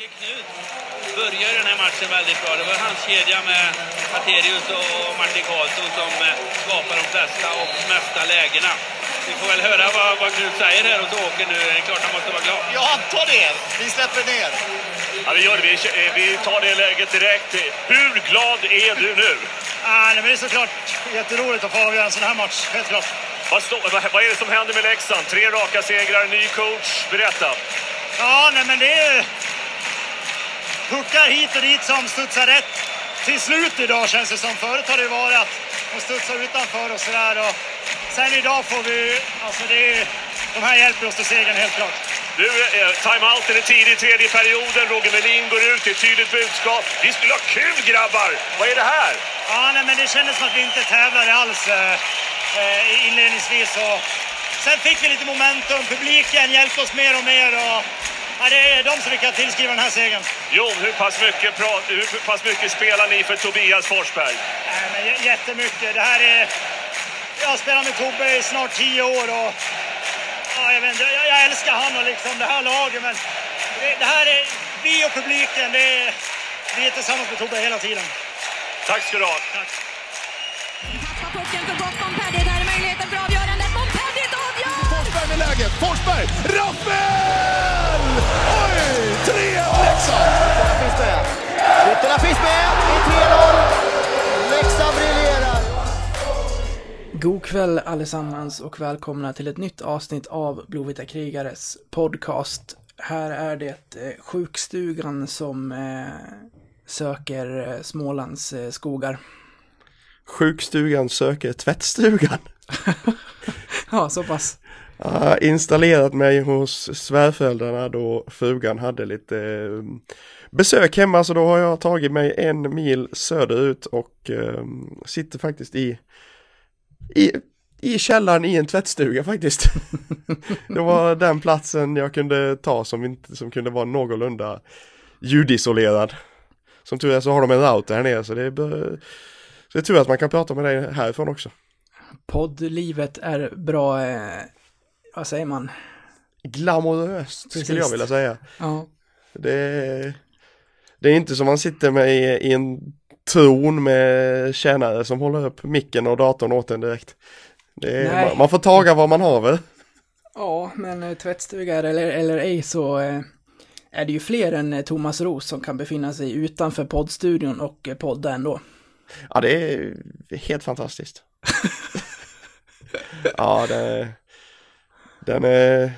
tycker Knut börjar den här matchen väldigt bra. Det var hans kedja med Paterius och Martin Karlsson som eh, skapar de flesta och mesta lägena. Vi får väl höra vad, vad Knut säger här hos Åke nu. Det är klart han måste vara glad. Jag antar det. Vi släpper ner. Ja, vi gör det. Vi, eh, vi tar det läget direkt. Hur glad är du nu? Ah, nej, men det är såklart jätteroligt att få avgöra en sån här match. Helt klart. Vad, stå, vad, vad är det som händer med Leksand? Tre raka segrar, ny coach. Berätta. Ja, nej men det är puckar hit och dit som studsar rätt till slut idag känns det som. Förut har det varit att de studsar utanför och sådär. Och sen idag får vi, alltså det är, de här hjälper oss till segern helt klart. Du, eh, timeouten är tidig i tredje perioden. Roger Melin går ut. Det är ett tydligt budskap. Vi skulle ha kul grabbar! Vad är det här? Ja, nej, men det kändes som att vi inte tävlade alls eh, eh, inledningsvis. Och sen fick vi lite momentum. Publiken hjälpte oss mer och mer. Och, ja, det är de som vi kan tillskriva den här segern. Jon, hur pass mycket, pra- hur pass mycket spelar ni för Tobias Forsberg? Nej, men j- jättemycket. Det här är... Jag har spelat med Tobbe i snart tio år och ja, jag, vet, jag, jag älskar han och liksom det här laget. Men det, det här är vi och publiken. Det är, vi är tillsammans med Tobbe hela tiden. Tack ska du ha. Tappar pucken för gott. Med. Det är 3-0. Leksand briljerar. God kväll allesammans och välkomna till ett nytt avsnitt av Blåvita krigares podcast. Här är det eh, sjukstugan som eh, söker eh, Smålands skogar. Sjukstugan söker tvättstugan. Ja, så pass. Jag har installerat mig hos svärföräldrarna då frugan hade lite eh, besök hemma så då har jag tagit mig en mil söderut och eh, sitter faktiskt i, i, i källaren i en tvättstuga faktiskt. det var den platsen jag kunde ta som, inte, som kunde vara någorlunda ljudisolerad. Som tur är så har de en router här nere så det är, så det är tur att man kan prata med dig härifrån också. Poddlivet är bra, eh, vad säger man? Glamoröst skulle jag vilja säga. Ja, Det är, det är inte som man sitter med i, i en tron med tjänare som håller upp micken och datorn åt en direkt. Är, man, man får taga vad man har väl? ja men eh, tvättstuga eller, eller ej så eh, är det ju fler än eh, Thomas Ros som kan befinna sig utanför poddstudion och podda ändå. Ja det är helt fantastiskt. ja det, den är,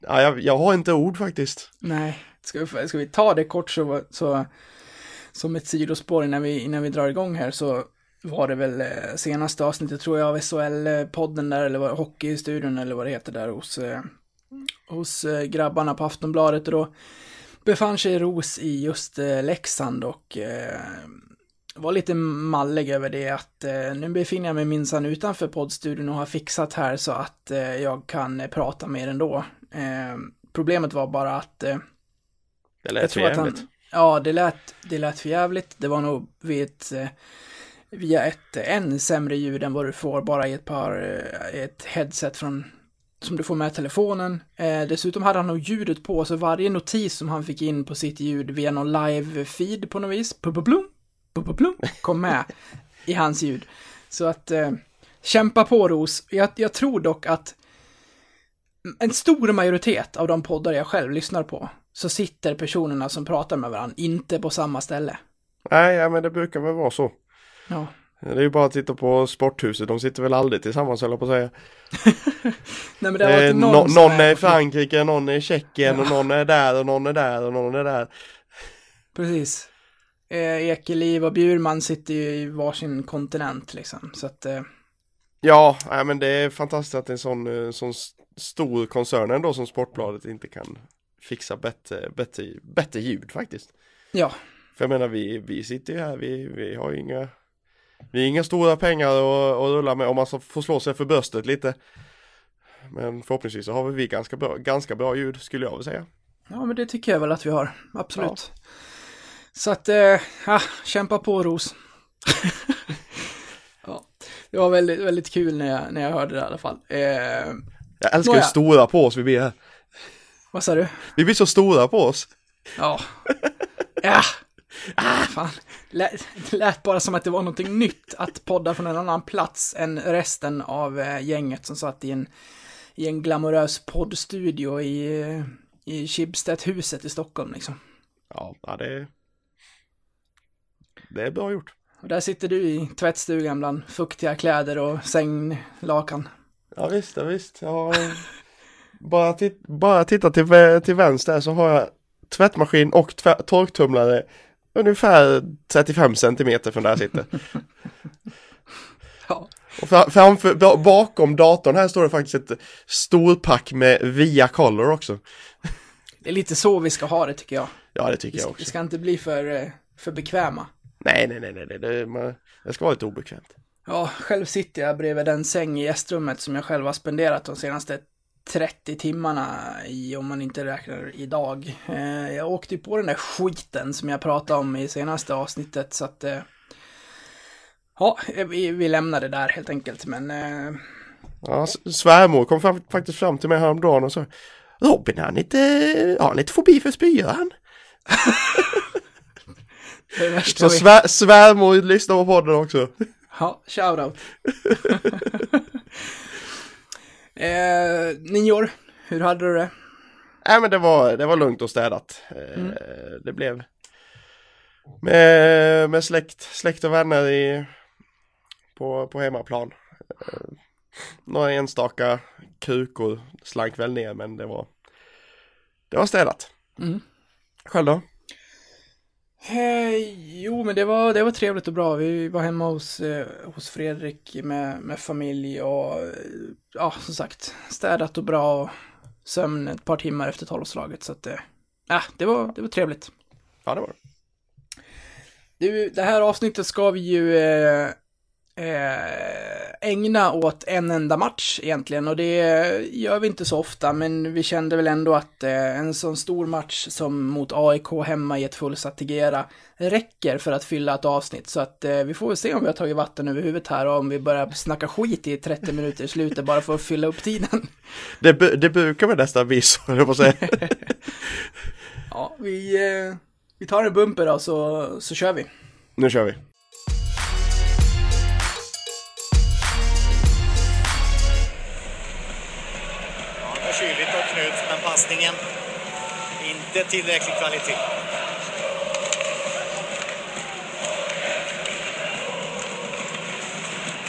ja, jag, jag har inte ord faktiskt. Nej, ska vi, ska vi ta det kort så, så som ett sidospår innan vi, innan vi drar igång här så var det väl eh, senaste avsnittet tror jag av SHL-podden där eller var, Hockeystudion eller vad det heter där hos, eh, hos eh, grabbarna på Aftonbladet och då befann sig Ros i just Leksand och var lite mallig över det att eh, nu befinner jag mig minsann utanför poddstudion och har fixat här så att eh, jag kan prata med er ändå. Eh, problemet var bara att eh, det jag lät jävligt. han, ja, det lät, det lät för jävligt. Det var nog vid ett, eh, via ett än sämre ljud än vad du får bara i ett par, eh, ett headset från, som du får med telefonen. Eh, dessutom hade han nog ljudet på, så varje notis som han fick in på sitt ljud via någon live-feed på något vis, pupuplum, pupuplum, kom med i hans ljud. Så att, eh, kämpa på Ros. Jag, jag tror dock att en stor majoritet av de poddar jag själv lyssnar på så sitter personerna som pratar med varandra inte på samma ställe. Nej, ja, men det brukar väl vara så. Ja. Det är ju bara att titta på sporthuset, de sitter väl aldrig tillsammans jag på att säga. Nej Eh, någon, nå- som någon är i Frankrike, någon är i Tjeckien Ja. och någon är där och någon är där och någon är där. Precis. Eh, Ekeliv och Bjurman sitter ju i varsin kontinent liksom. Så att, eh, Ja, nej, men det är fantastiskt att en sån, eh, sån stor koncern ändå som Sportbladet inte kan fixa bättre, bättre, bättre ljud faktiskt. ja. För jag menar vi, vi sitter ju här, vi, vi har ju inga Vi inga stora pengar att, att rulla med om man får slå sig för bröstet lite. Men förhoppningsvis så har vi ganska bra, ganska bra ljud skulle jag vilja säga. Ja men det tycker jag väl att vi har. Absolut. Så att, eh, ja, kämpa på Ros. ja. Det var väldigt, väldigt kul när jag, när jag hörde det i alla fall. Eh, Jag älskar hur stora på oss vi blir här. Vad sa du? Vi blir så stora på oss. Ja. Ja. Ah, fan. Lät, det lät bara som att det var någonting nytt att podda från en annan plats än resten av eh, gänget som satt i en, i en glamorös poddstudio i, i Schibsted-huset i Stockholm liksom. Ja, ja det är... Det är bra gjort. Och där sitter du i tvättstugan bland fuktiga kläder och sänglakan. Ja visst, ja, visst. Jag har, bara, tit bara titta till, till vänster så har jag tvättmaskin och torktumlare ungefär 35 centimeter från där jag sitter. Ja. Och fra- framför, ba- bakom datorn här står det faktiskt ett storpack med Via Color också. Det är lite så vi ska ha det tycker jag. Ja, det tycker Vi jag också. vi ska inte bli för, eh, för bekväma. Nej, nej, nej, nej, nej. Det, man, det ska vara lite obekvämt. Ja, själv sitter jag bredvid den säng i gästrummet som jag själv har spenderat de senaste 30 timmarna i, om man inte räknar idag. Eh, jag åkte ju på den där skiten som jag pratade om i senaste avsnittet, så att... Eh, ja, vi, vi lämnar det där helt enkelt, men... Eh, Ja, svärmor kom fram, faktiskt fram till mig häromdagen och sa Robin, han inte, har han inte fobi för värsta Så svär, svärmor lyssnar på podden också. Ja, shoutout. eh, nyår, hur hade du det? Nej men det var, det var lugnt och städat. Eh, Det blev med, med släkt, släkt och vänner i, på, på hemmaplan. Eh, Några enstaka krukor slank väl ner men det var Det var städat. Mm. Själv då? Eh, jo, men det var, det var trevligt och bra. Vi var hemma hos, eh, hos Fredrik med, med familj och eh, ja, som sagt, städat och bra och sömn ett par timmar efter tolvslaget. Så att eh, det var, det var trevligt. Ja det var det. Du, det här avsnittet ska vi ju eh, ägna åt en enda match egentligen och det gör vi inte så ofta men vi kände väl ändå att eh, en sån stor match som mot AIK hemma i ett fullsatt Tegera räcker för att fylla ett avsnitt så att eh, vi får väl se om vi har tagit vatten över huvudet här och om vi börjar snacka skit i 30 minuter i slutet bara för att fylla upp tiden. Det, bu- det brukar väl nästan bli så, jag på säga. Ja, vi, eh, vi tar en bumper då så, så kör vi. Nu kör vi. Inte tillräcklig kvalitet.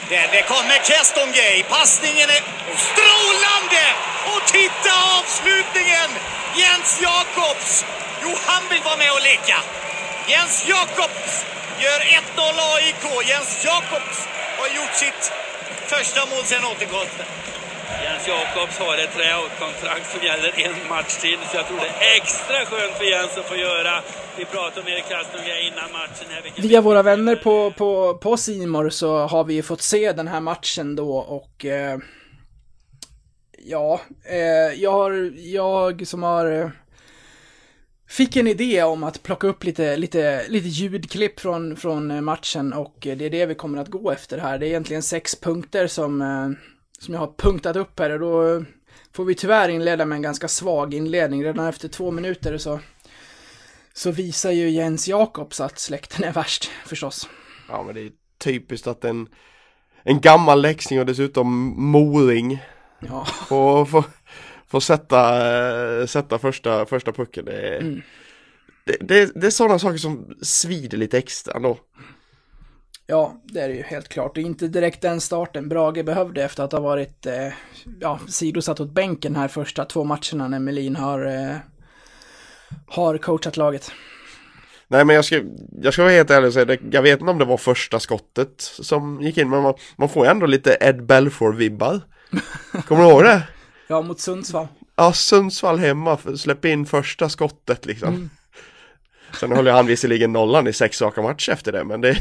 Där det kommer Kestongay. Passningen är strålande! Och titta avslutningen! Jens Jakobs. Jo, han vill vara med och leka. Jens Jakobs gör 1-0 AIK. Jens Jakobs har gjort sitt första mål sedan återkomsten. Jens Jakobs har ett tryout-kontrakt som gäller en match till, så jag tror det är extra skönt för Jens att få göra. Vi pratade om Erik Kastunga innan matchen. Här, vilken- Via våra vänner på, på, på Simor så har vi ju fått se den här matchen då och eh, ja, eh, jag, har, jag som har eh, fick en idé om att plocka upp lite, lite, lite ljudklipp från, från matchen och det är det vi kommer att gå efter här. Det är egentligen sex punkter som, eh, som jag har punktat upp här och då eh, får vi tyvärr inleda med en ganska svag inledning. Redan efter två minuter så så visar ju Jens Jakobs att släkten är värst, förstås. Ja men det är typiskt att en, en gammal läxing och dessutom moring Ja, får, får, får sätta, eh, sätta första, första pucken. Det är, Mm. det, det, det är sådana saker som svider lite extra då. Ja, det är det ju helt klart. Det är inte direkt den starten Brage behövde efter att ha varit, eh, ja, sidosatt åt bänken här första två matcherna när Melin har, eh, har coachat laget. Nej men jag ska, jag ska vara helt ärlig och säga, det, jag vet inte om det var första skottet som gick in men man, man får ändå lite Ed Belfour-vibbar. Kommer du ihåg det? Ja, mot Sundsvall. Ja, Sundsvall hemma, släpp in första skottet liksom. Sen höll ju han visserligen nollan i sex raka matcher efter det, men det...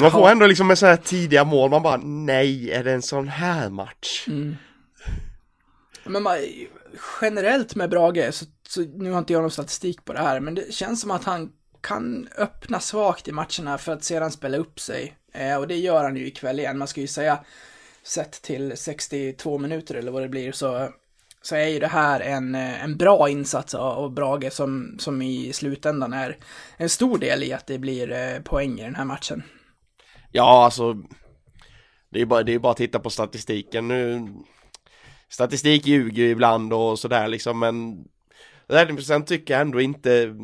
Man får ändå liksom med så här tidiga mål, man bara nej, är det en sån här match? Men man, generellt med Brage, så, så nu har inte jag någon statistik på det här, men det känns som att han kan öppna svagt i matcherna för att sedan spela upp sig. Eh, och det gör han ju ikväll igen. Man ska ju säga, sett till 62 minuter eller vad det blir, så, så är ju det här en, eh, en bra insats av, av Brage som, som i slutändan är en stor del i att det blir eh, poäng i den här matchen. Ja, alltså. Det är ju bara, det är bara att titta på statistiken nu. Statistik ljuger ju ibland och sådär liksom, men räddningsprocent tycker jag ändå inte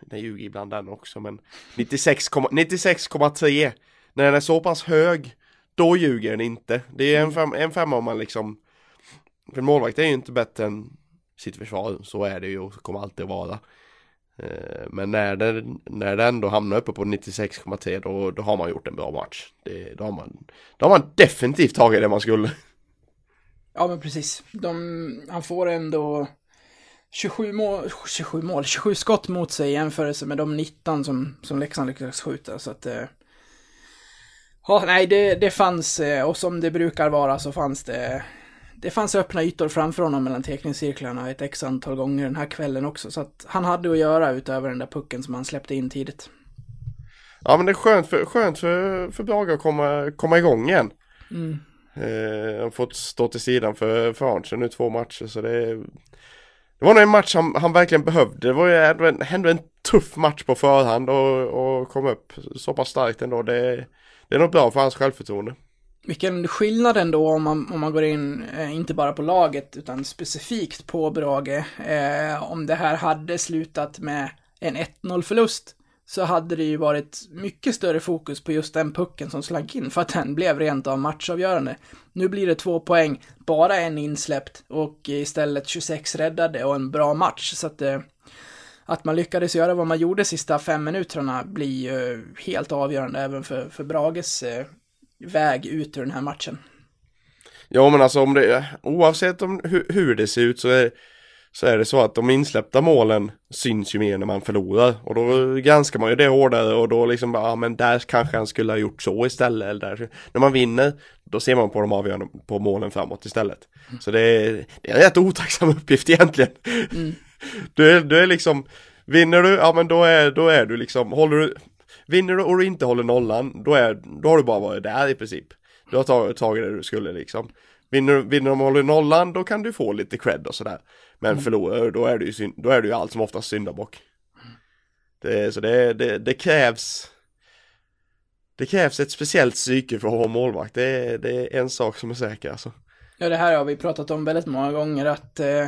den ljuger ibland den också men 96,3 96, när den är så pass hög då ljuger den inte. Det är en, fem, en femma om man liksom för målvakt är ju inte bättre än sitt försvar, så är det ju och kommer alltid att vara. Eh, men när det, när den ändå hamnar uppe på 96,3 då, då har man gjort en bra match. Det, då, har man, då har man definitivt tagit det man skulle. Ja men precis. De, han får ändå 27 mål, 27 mål, 27 skott mot sig i jämförelse med de 19 som, som Leksand lyckades skjuta. Så att... Eh, ja, nej, det, det fanns, eh, och som det brukar vara så fanns det det fanns öppna ytor framför honom mellan teckningscirklarna ett x antal gånger den här kvällen också. Så att han hade att göra utöver den där pucken som han släppte in tidigt. Ja men det är skönt för, skönt för, för Brage att komma, komma igång igen. Mm. Eh, fått stå till sidan för, för Arntzen nu två matcher så det Det var nog en match han, han verkligen behövde. Det var ju ändå en, en tuff match på förhand och, och kom upp så pass starkt ändå. Det, det är nog bra för hans självförtroende vilken skillnad ändå om man, om man går in, eh, inte bara på laget, utan specifikt på Brage. Eh, om det här hade slutat med en 1-0 förlust, så hade det ju varit mycket större fokus på just den pucken som slank in, för att den blev rent av matchavgörande. Nu blir det två poäng, bara en insläppt och istället 26 räddade och en bra match, så att eh, att man lyckades göra vad man gjorde sista fem minuterna blir ju helt avgörande även för, för Brages eh, väg ut ur den här matchen. Ja men alltså om det, oavsett om hur, hur det ser ut så är, så är det så att de insläppta målen syns ju mer när man förlorar och då granskar man ju det hårdare och då liksom bara, ja men där kanske han skulle ha gjort så istället eller där. När man vinner, då ser man på de avgörande, på målen framåt istället. Mm. Så det är, det är en rätt otacksam uppgift egentligen. Mm. Du, är, du är liksom, vinner du, ja men då är, då är du liksom, håller du, Vinner du och du inte håller nollan, då, är, då har du bara varit där i princip. Du har tagit, tagit det du skulle liksom. Vinner, vinner de och håller nollan, då kan du få lite cred och sådär. Men mm. förlorar då är du ju, då är du ju allt som oftast syndabock. Det, så det, det, det krävs det krävs ett speciellt psyke för att vara målvakt. Det är, det är en sak som är säker alltså. Ja, det här har vi pratat om väldigt många gånger att eh,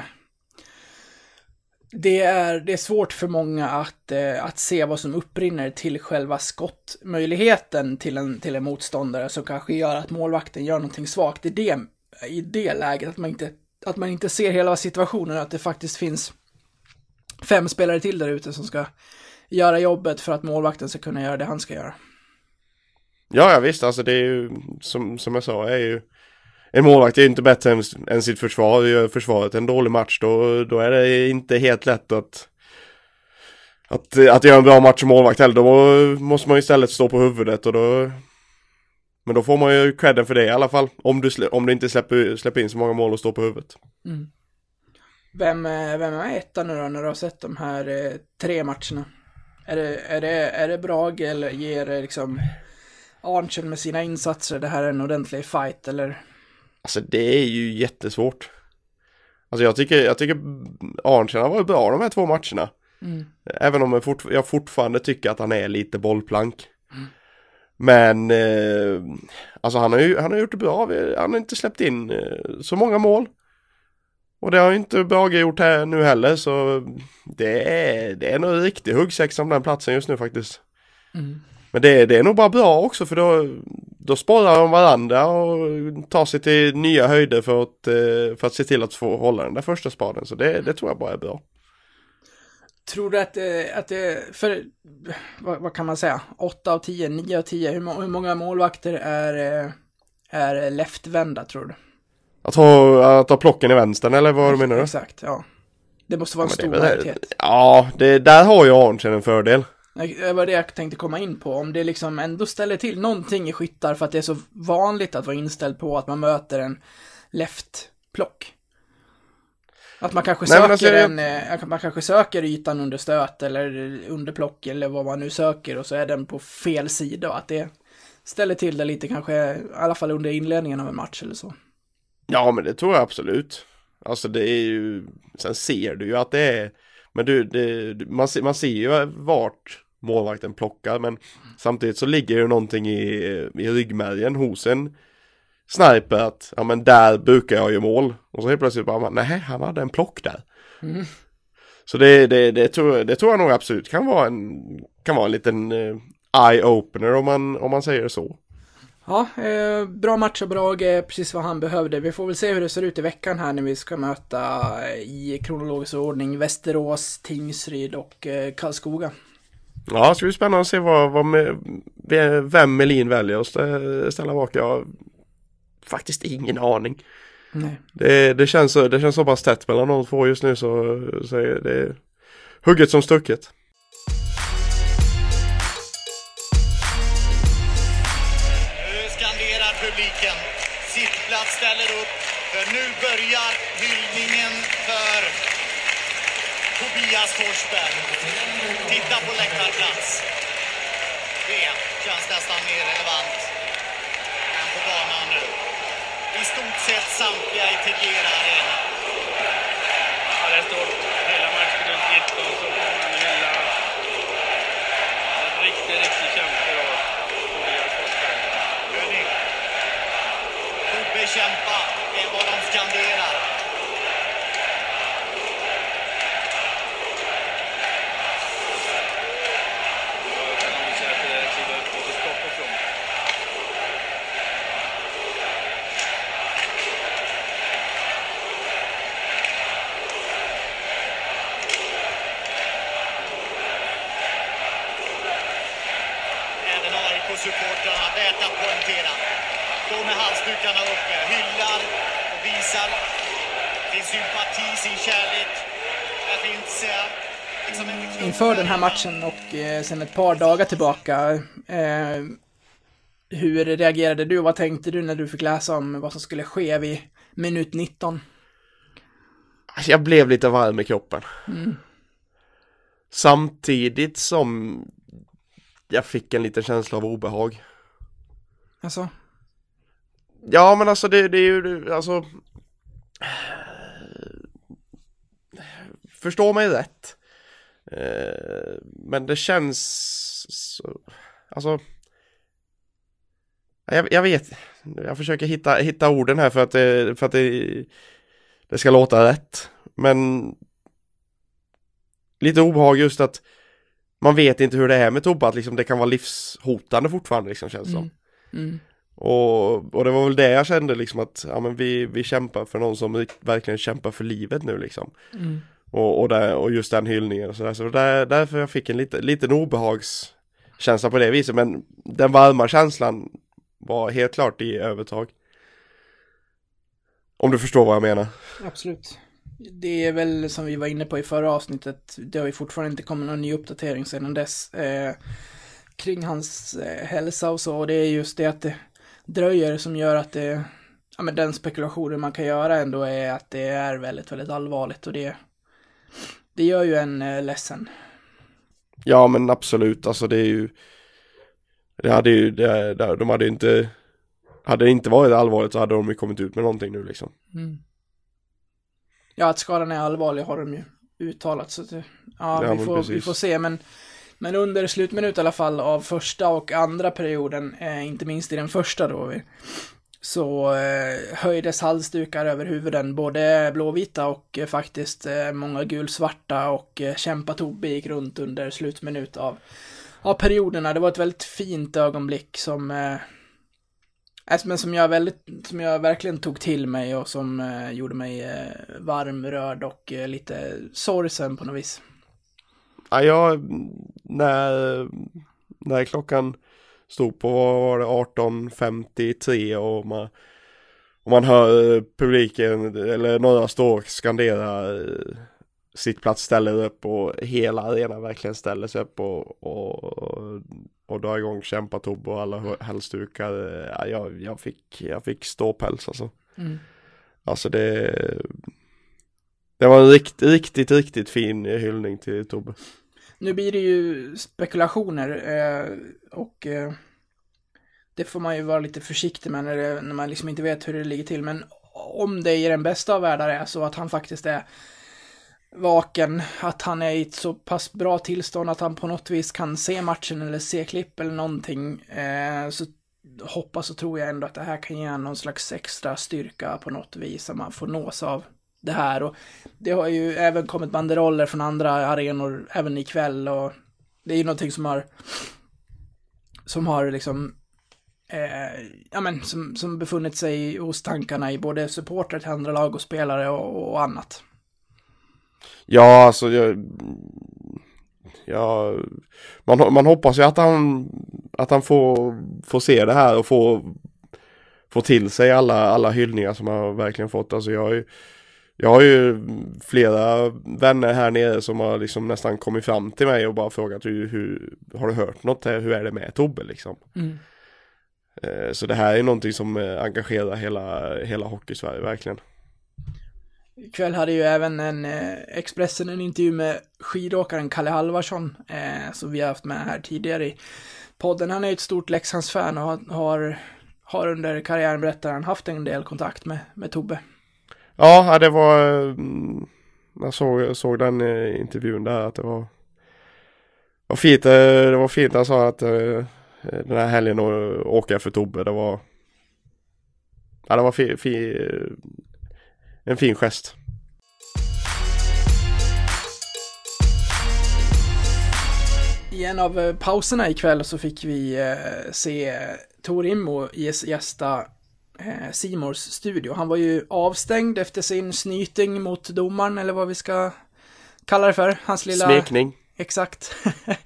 det är, det är svårt för många att, eh, att se vad som upprinner till själva skottmöjligheten till en, till en motståndare som kanske gör att målvakten gör någonting svagt. i det, i det läget, att man, inte, att man inte ser hela situationen, att det faktiskt finns fem spelare till där ute som ska göra jobbet för att målvakten ska kunna göra det han ska göra. Ja, ja visst, alltså det är ju som, som jag sa, är ju en målvakt är inte bättre än, än sitt försvar. Gör försvaret en dålig match då, då är det inte helt lätt att att, att göra en bra match som målvakt heller. Då måste man istället stå på huvudet och då Men då får man ju credden för det i alla fall. Om du, om du inte släpper, släpper in så många mål och står på huvudet. Mm. Vem, vem är etta nu då när du har sett de här eh, tre matcherna? Är det, är det, är det Brage eller ger det liksom Arntzen med sina insatser det här en ordentlig fight eller? Alltså det är ju jättesvårt. Alltså jag tycker, jag tycker Arntzen har varit bra de här två matcherna. Mm. Även om jag, fort, jag, fortfarande tycker att han är lite bollplank. Mm. Men eh, alltså han har ju han har gjort det bra. Han har inte släppt in eh, så många mål. Och det har inte Brage gjort här nu heller så det är, det är nog riktig huggsexa om den platsen just nu faktiskt. Mm. Men det, det är nog bara bra också för då, då sparar de varandra och tar sig till nya höjder för att, eh, för att se till att få hålla den där första spaden. Så det, det tror jag bara är bra. Tror du att, eh, att det, för, vad, vad, kan man säga, 8 av 10, 9 av 10, hur, hur många målvakter är, eh, är leftvända tror du? Att ha, att ha plocken i vänstern eller vad menar du? Exakt, ja. Det måste vara en ja, stor majoritet. Ja, det, där har ju Arntzen en fördel. Det var det jag tänkte komma in på. Om det liksom ändå ställer till någonting i skyttar för att det är så vanligt att vara inställd på att man möter en left-plock. Att man kanske Nej, söker alltså, en, eh, man kanske söker ytan under stöt eller under plock eller vad man nu söker och så är den på fel sida och att det ställer till det lite kanske, i alla fall under inledningen av en match eller så. Ja, men det tror jag absolut. Alltså det är ju, sen ser du ju att det är, men du, det, man, ser, man ser ju vart målvakten plockar men samtidigt så ligger ju någonting i, i ryggmärgen hos en sniper att ja men där brukar jag ju mål och så helt plötsligt bara nej han hade en plock där. Mm. Så det, det, det, tror, det tror jag nog absolut kan vara en, kan vara en liten eh, eye-opener om man, om man säger så. Ja, eh, bra match och bra eh, precis vad han behövde. Vi får väl se hur det ser ut i veckan här när vi ska möta eh, i kronologisk ordning Västerås, Tingsryd och eh, Karlskoga. Ja, det ska bli spännande att se vad, vad med, vem Melin väljer att stä- ställa bak. Jag har faktiskt ingen aning. Nej. Det, det, känns, så- det känns så pass tätt mellan de två just nu så, så är det hugget som stucket. Andreas Forsberg. Titta på läktarplats. Det känns nästan mer relevant än på banan nu. I stort sett samtliga i Tegera Arena. Ja, det står hela matchminut 19 så får man hylla en riktig, riktig kämpe då. Tobias Forsberg. Hör ni? Tobbe kämpa, det är vad de skanderar. Jag kan nog säga att det kliver upp och få stopp på från. Även AIK-supportrarna, värt att poängtera. Står med halsdukarna uppe, hyllar och visar sin sympati, sin kärlek. Där finns eh, liksom en Inför den här matchen och eh, sen ett par dagar tillbaka. Eh, hur reagerade du? Vad tänkte du när du fick läsa om vad som skulle ske vid minut 19? Alltså, Jag blev lite varm i kroppen. Mm. Samtidigt som jag fick en liten känsla av obehag. Alltså, Ja men alltså det, det är ju alltså Förstå mig rätt. Eh, Men det känns så, Alltså jag, jag vet Jag försöker hitta, hitta orden här för att, det, för att det, det ska låta rätt. Men Lite obehag just att Man vet inte hur det är med Tobbe att liksom det kan vara livshotande fortfarande liksom känns det som mm. Mm. och, och det var väl det jag kände liksom att ja, men vi, vi kämpar för någon som verkligen kämpar för livet nu liksom. Mm. Och, och, där, och just den hyllningen och sådär. Så där, därför jag fick en lite, liten obehagskänsla på det viset. Men den varma känslan var helt klart i övertag. Om du förstår vad jag menar. Absolut. Det är väl som vi var inne på i förra avsnittet, det har ju fortfarande inte kommit någon ny uppdatering sedan dess eh, kring hans eh, hälsa och så. Och det är just det att det dröjer som gör att det, ja men den spekulationen man kan göra ändå är att det är väldigt, väldigt allvarligt och det, det gör ju en eh, ledsen. Ja men absolut, alltså det är ju Det hade ju, det, de hade ju inte Hade det inte varit allvarligt så hade de ju kommit ut med någonting nu liksom. Mm. Ja, att skadan är allvarlig har de ju uttalat. Så att, ja, Ja, vi, får, vi får se. Men, men under slutminut i alla fall av första och andra perioden, eh, inte minst i den första då, vi- så eh, höjdes halsdukar över huvuden, både blåvita och eh, faktiskt eh, många gulsvarta och eh, Kämpa-Tobbe gick runt under slutminut av, av perioderna. Det var ett väldigt fint ögonblick som eh, Alltså, men som jag, väldigt, som jag verkligen tog till mig och som eh, gjorde mig eh, varm, rörd och eh, lite sorgsen på något vis. Ja, jag, när, när klockan stod på, vad var det, 18.53 och man, och man hör publiken, eller några står och skanderar eh, eh, sitt plats ställer upp och hela arenan verkligen ställer sig upp och, och, och drar igång kämpa-Tobbe och alla halsdukar. Ja, jag, jag, fick, jag fick ståpäls alltså. Mm. Alltså det, det var en rikt, riktigt, riktigt fin hyllning till Tobbe. Nu blir det ju spekulationer eh, och eh, det får man ju vara lite försiktig med när, det, när man liksom inte vet hur det ligger till. Men om det i den bästa av världar är så att han faktiskt är vaken, att han är i ett så pass bra tillstånd att han på något vis kan se matchen eller se klipp eller någonting, eh, så hoppas och tror jag ändå att det här kan ge någon slags extra styrka på något vis, som man får nås av det här. Och det har ju även kommit banderoller från andra arenor även ikväll och det är ju någonting som har som har liksom eh, ja men som, som befunnit sig hos tankarna i både supportrar till andra lag och spelare och, och annat. Ja, alltså jag, ja, man, man hoppas ju att han, att han får, får se det här och får, får till sig alla, alla hyllningar som han verkligen fått. Alltså jag har ju, jag har ju flera vänner här nere som har liksom nästan kommit fram till mig och bara frågat hur, hur har du hört något här, hur är det med Tobbe liksom. Mm. Eh, Så det här är någonting som eh, engagerar hela, hela hockey-Sverige verkligen. Ikväll hade ju även en eh, Expressen en intervju med skidåkaren Kalle Halvarsson, eh, som vi har haft med här tidigare i podden. Han är ju ett stort Leksandsfan och har- har, under karriären, berättar han, haft en del kontakt med, med Tobbe. Ja, det var, mm, jag såg, såg den eh, intervjun där att det var, var fint, eh, det var fint han sa att eh, den här helgen åker jag för Tobbe, det var, ja det var fint... fi, en fin gest. I en av eh, pauserna ikväll så fick vi eh, se Tor Immo gäs- gästa eh, Simors studio. Han var ju avstängd efter sin snyting mot domaren, eller vad vi ska kalla det för. Hans lilla... Smekning. Exakt.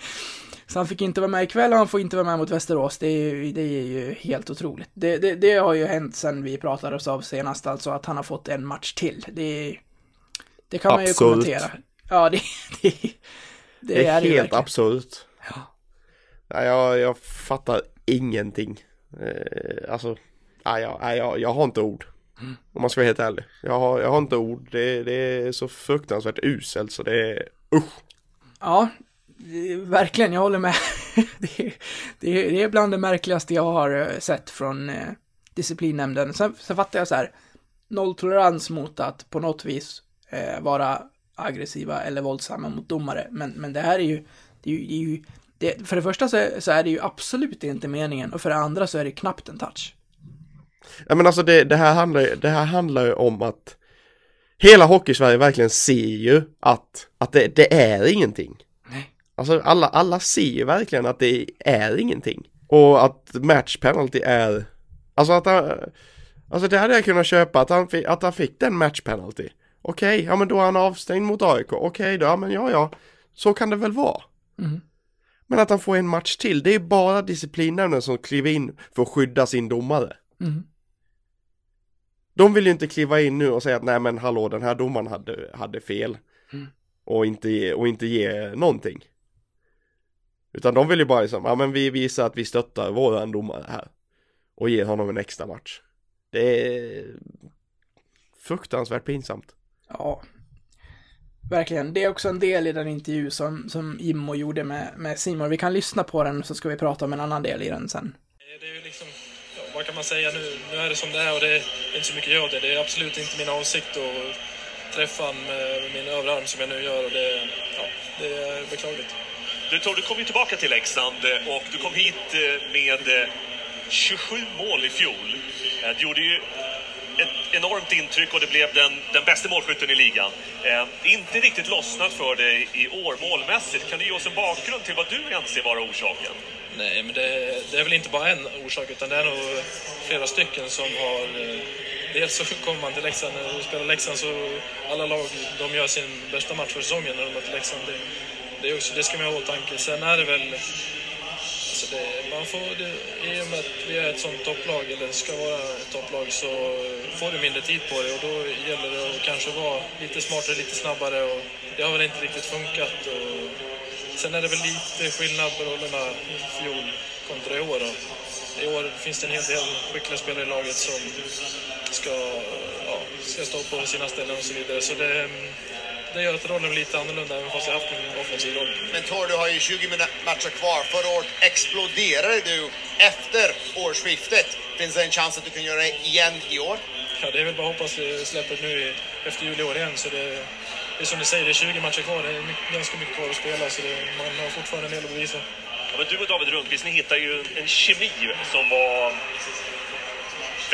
Så han fick inte vara med ikväll och han får inte vara med mot Västerås. Det är ju, det är ju helt otroligt. Det, det, det har ju hänt sen vi pratade oss av senast, alltså att han har fått en match till. Det, det kan man ju kommentera. Ja, det, det, är ju helt absurt. Ja, jag, jag fattar ingenting. Eh, alltså, jag, nej, jag, jag har inte ord. Om man ska vara helt ärlig. Jag har, jag har inte ord. Det, det är så fruktansvärt uselt så det är usch. Ja, Eh, verkligen, jag håller med. det, är, det är bland det märkligaste jag har eh, sett från eh, disciplinnämnden. Sen, sen fattar jag så här, nolltolerans mot att på något vis eh, vara aggressiva eller våldsamma mot domare. Men, men det här är ju, det är ju, det är ju det, för det första så är, så är det ju absolut inte meningen och för det andra så är det knappt en touch. Ja men alltså det, det, här handlar, ju- det här handlar ju om att hela Hockeysverige verkligen ser ju att, att det, det är ingenting. Alltså alla, alla ser verkligen att det är ingenting. Och att match penalty är, alltså att han, alltså det hade jag kunnat köpa att han fick, att han fick den match penalty. Okej, ja men då är han avstängd mot AIK. Okej då, ja men ja ja, så kan det väl vara. Mm. Men att han får en match till, det är bara disciplinnämnden som kliver in för att skydda sin domare. Mm. De vill ju inte kliva in nu och säga att nej men hallå den här domaren hade, hade fel. Mm. Och, inte ge, och inte ge någonting. Utan de vill ju bara liksom, ja men vi visar att vi stöttar våran domare här. Och ger honom en extra match. Det är fruktansvärt pinsamt. Ja, verkligen. Det är också en del i den intervju som, som Immo gjorde med, med Simon. Vi kan lyssna på den så ska vi prata om en annan del i den sen. Det är ju liksom, ja, vad kan man säga nu? Nu är det som det är och det är inte så mycket jag det. Det är absolut inte min avsikt att träffa honom med min överarm som jag nu gör och det, ja, det är beklagligt. Du tog, du kom ju tillbaka till Leksand eh, och du kom hit eh, med eh, 27 mål i fjol. Du gjorde ju ett enormt intryck och det blev den, den bästa målskytten i ligan. Eh, inte riktigt lossnat för dig i år målmässigt. Kan du ge oss en bakgrund till vad du anser vara orsaken? Nej, men det, det är väl inte bara en orsak utan det är nog flera stycken som har... Dels så kommer man till Leksand, och spelar Leksand så alla lag de gör sin bästa match för säsongen när de möter Leksand. Det, det, är också, det ska man ha i åtanke. Sen är det väl... Alltså det, man får, det, I och med att vi är ett sånt topplag, eller ska vara ett topplag, så får du mindre tid på dig. och då gäller det att kanske vara lite smartare, lite snabbare och det har väl inte riktigt funkat. Och, Sen är det väl lite skillnad på rollerna i fjol kontra i år. Då. I år finns det en hel del skickliga spelare i laget som ska, ja, ska stå på sina ställen och så vidare. Så det, det gör att rollen blir lite annorlunda även fast jag haft en offensiv roll. Men Tor, du har ju 20 mina- matcher kvar. Förra året exploderade du efter årsskiftet. Finns det en chans att du kan göra det igen i år? Ja, det är väl bara att hoppas det släpper nu efter jul i år igen. Så det, det är som du säger, det är 20 matcher kvar. Det är mycket, ganska mycket kvar att spela, så det, man har fortfarande en del att bevisa. Ja, men du och David Rundqvist, ni hittar ju en kemi som var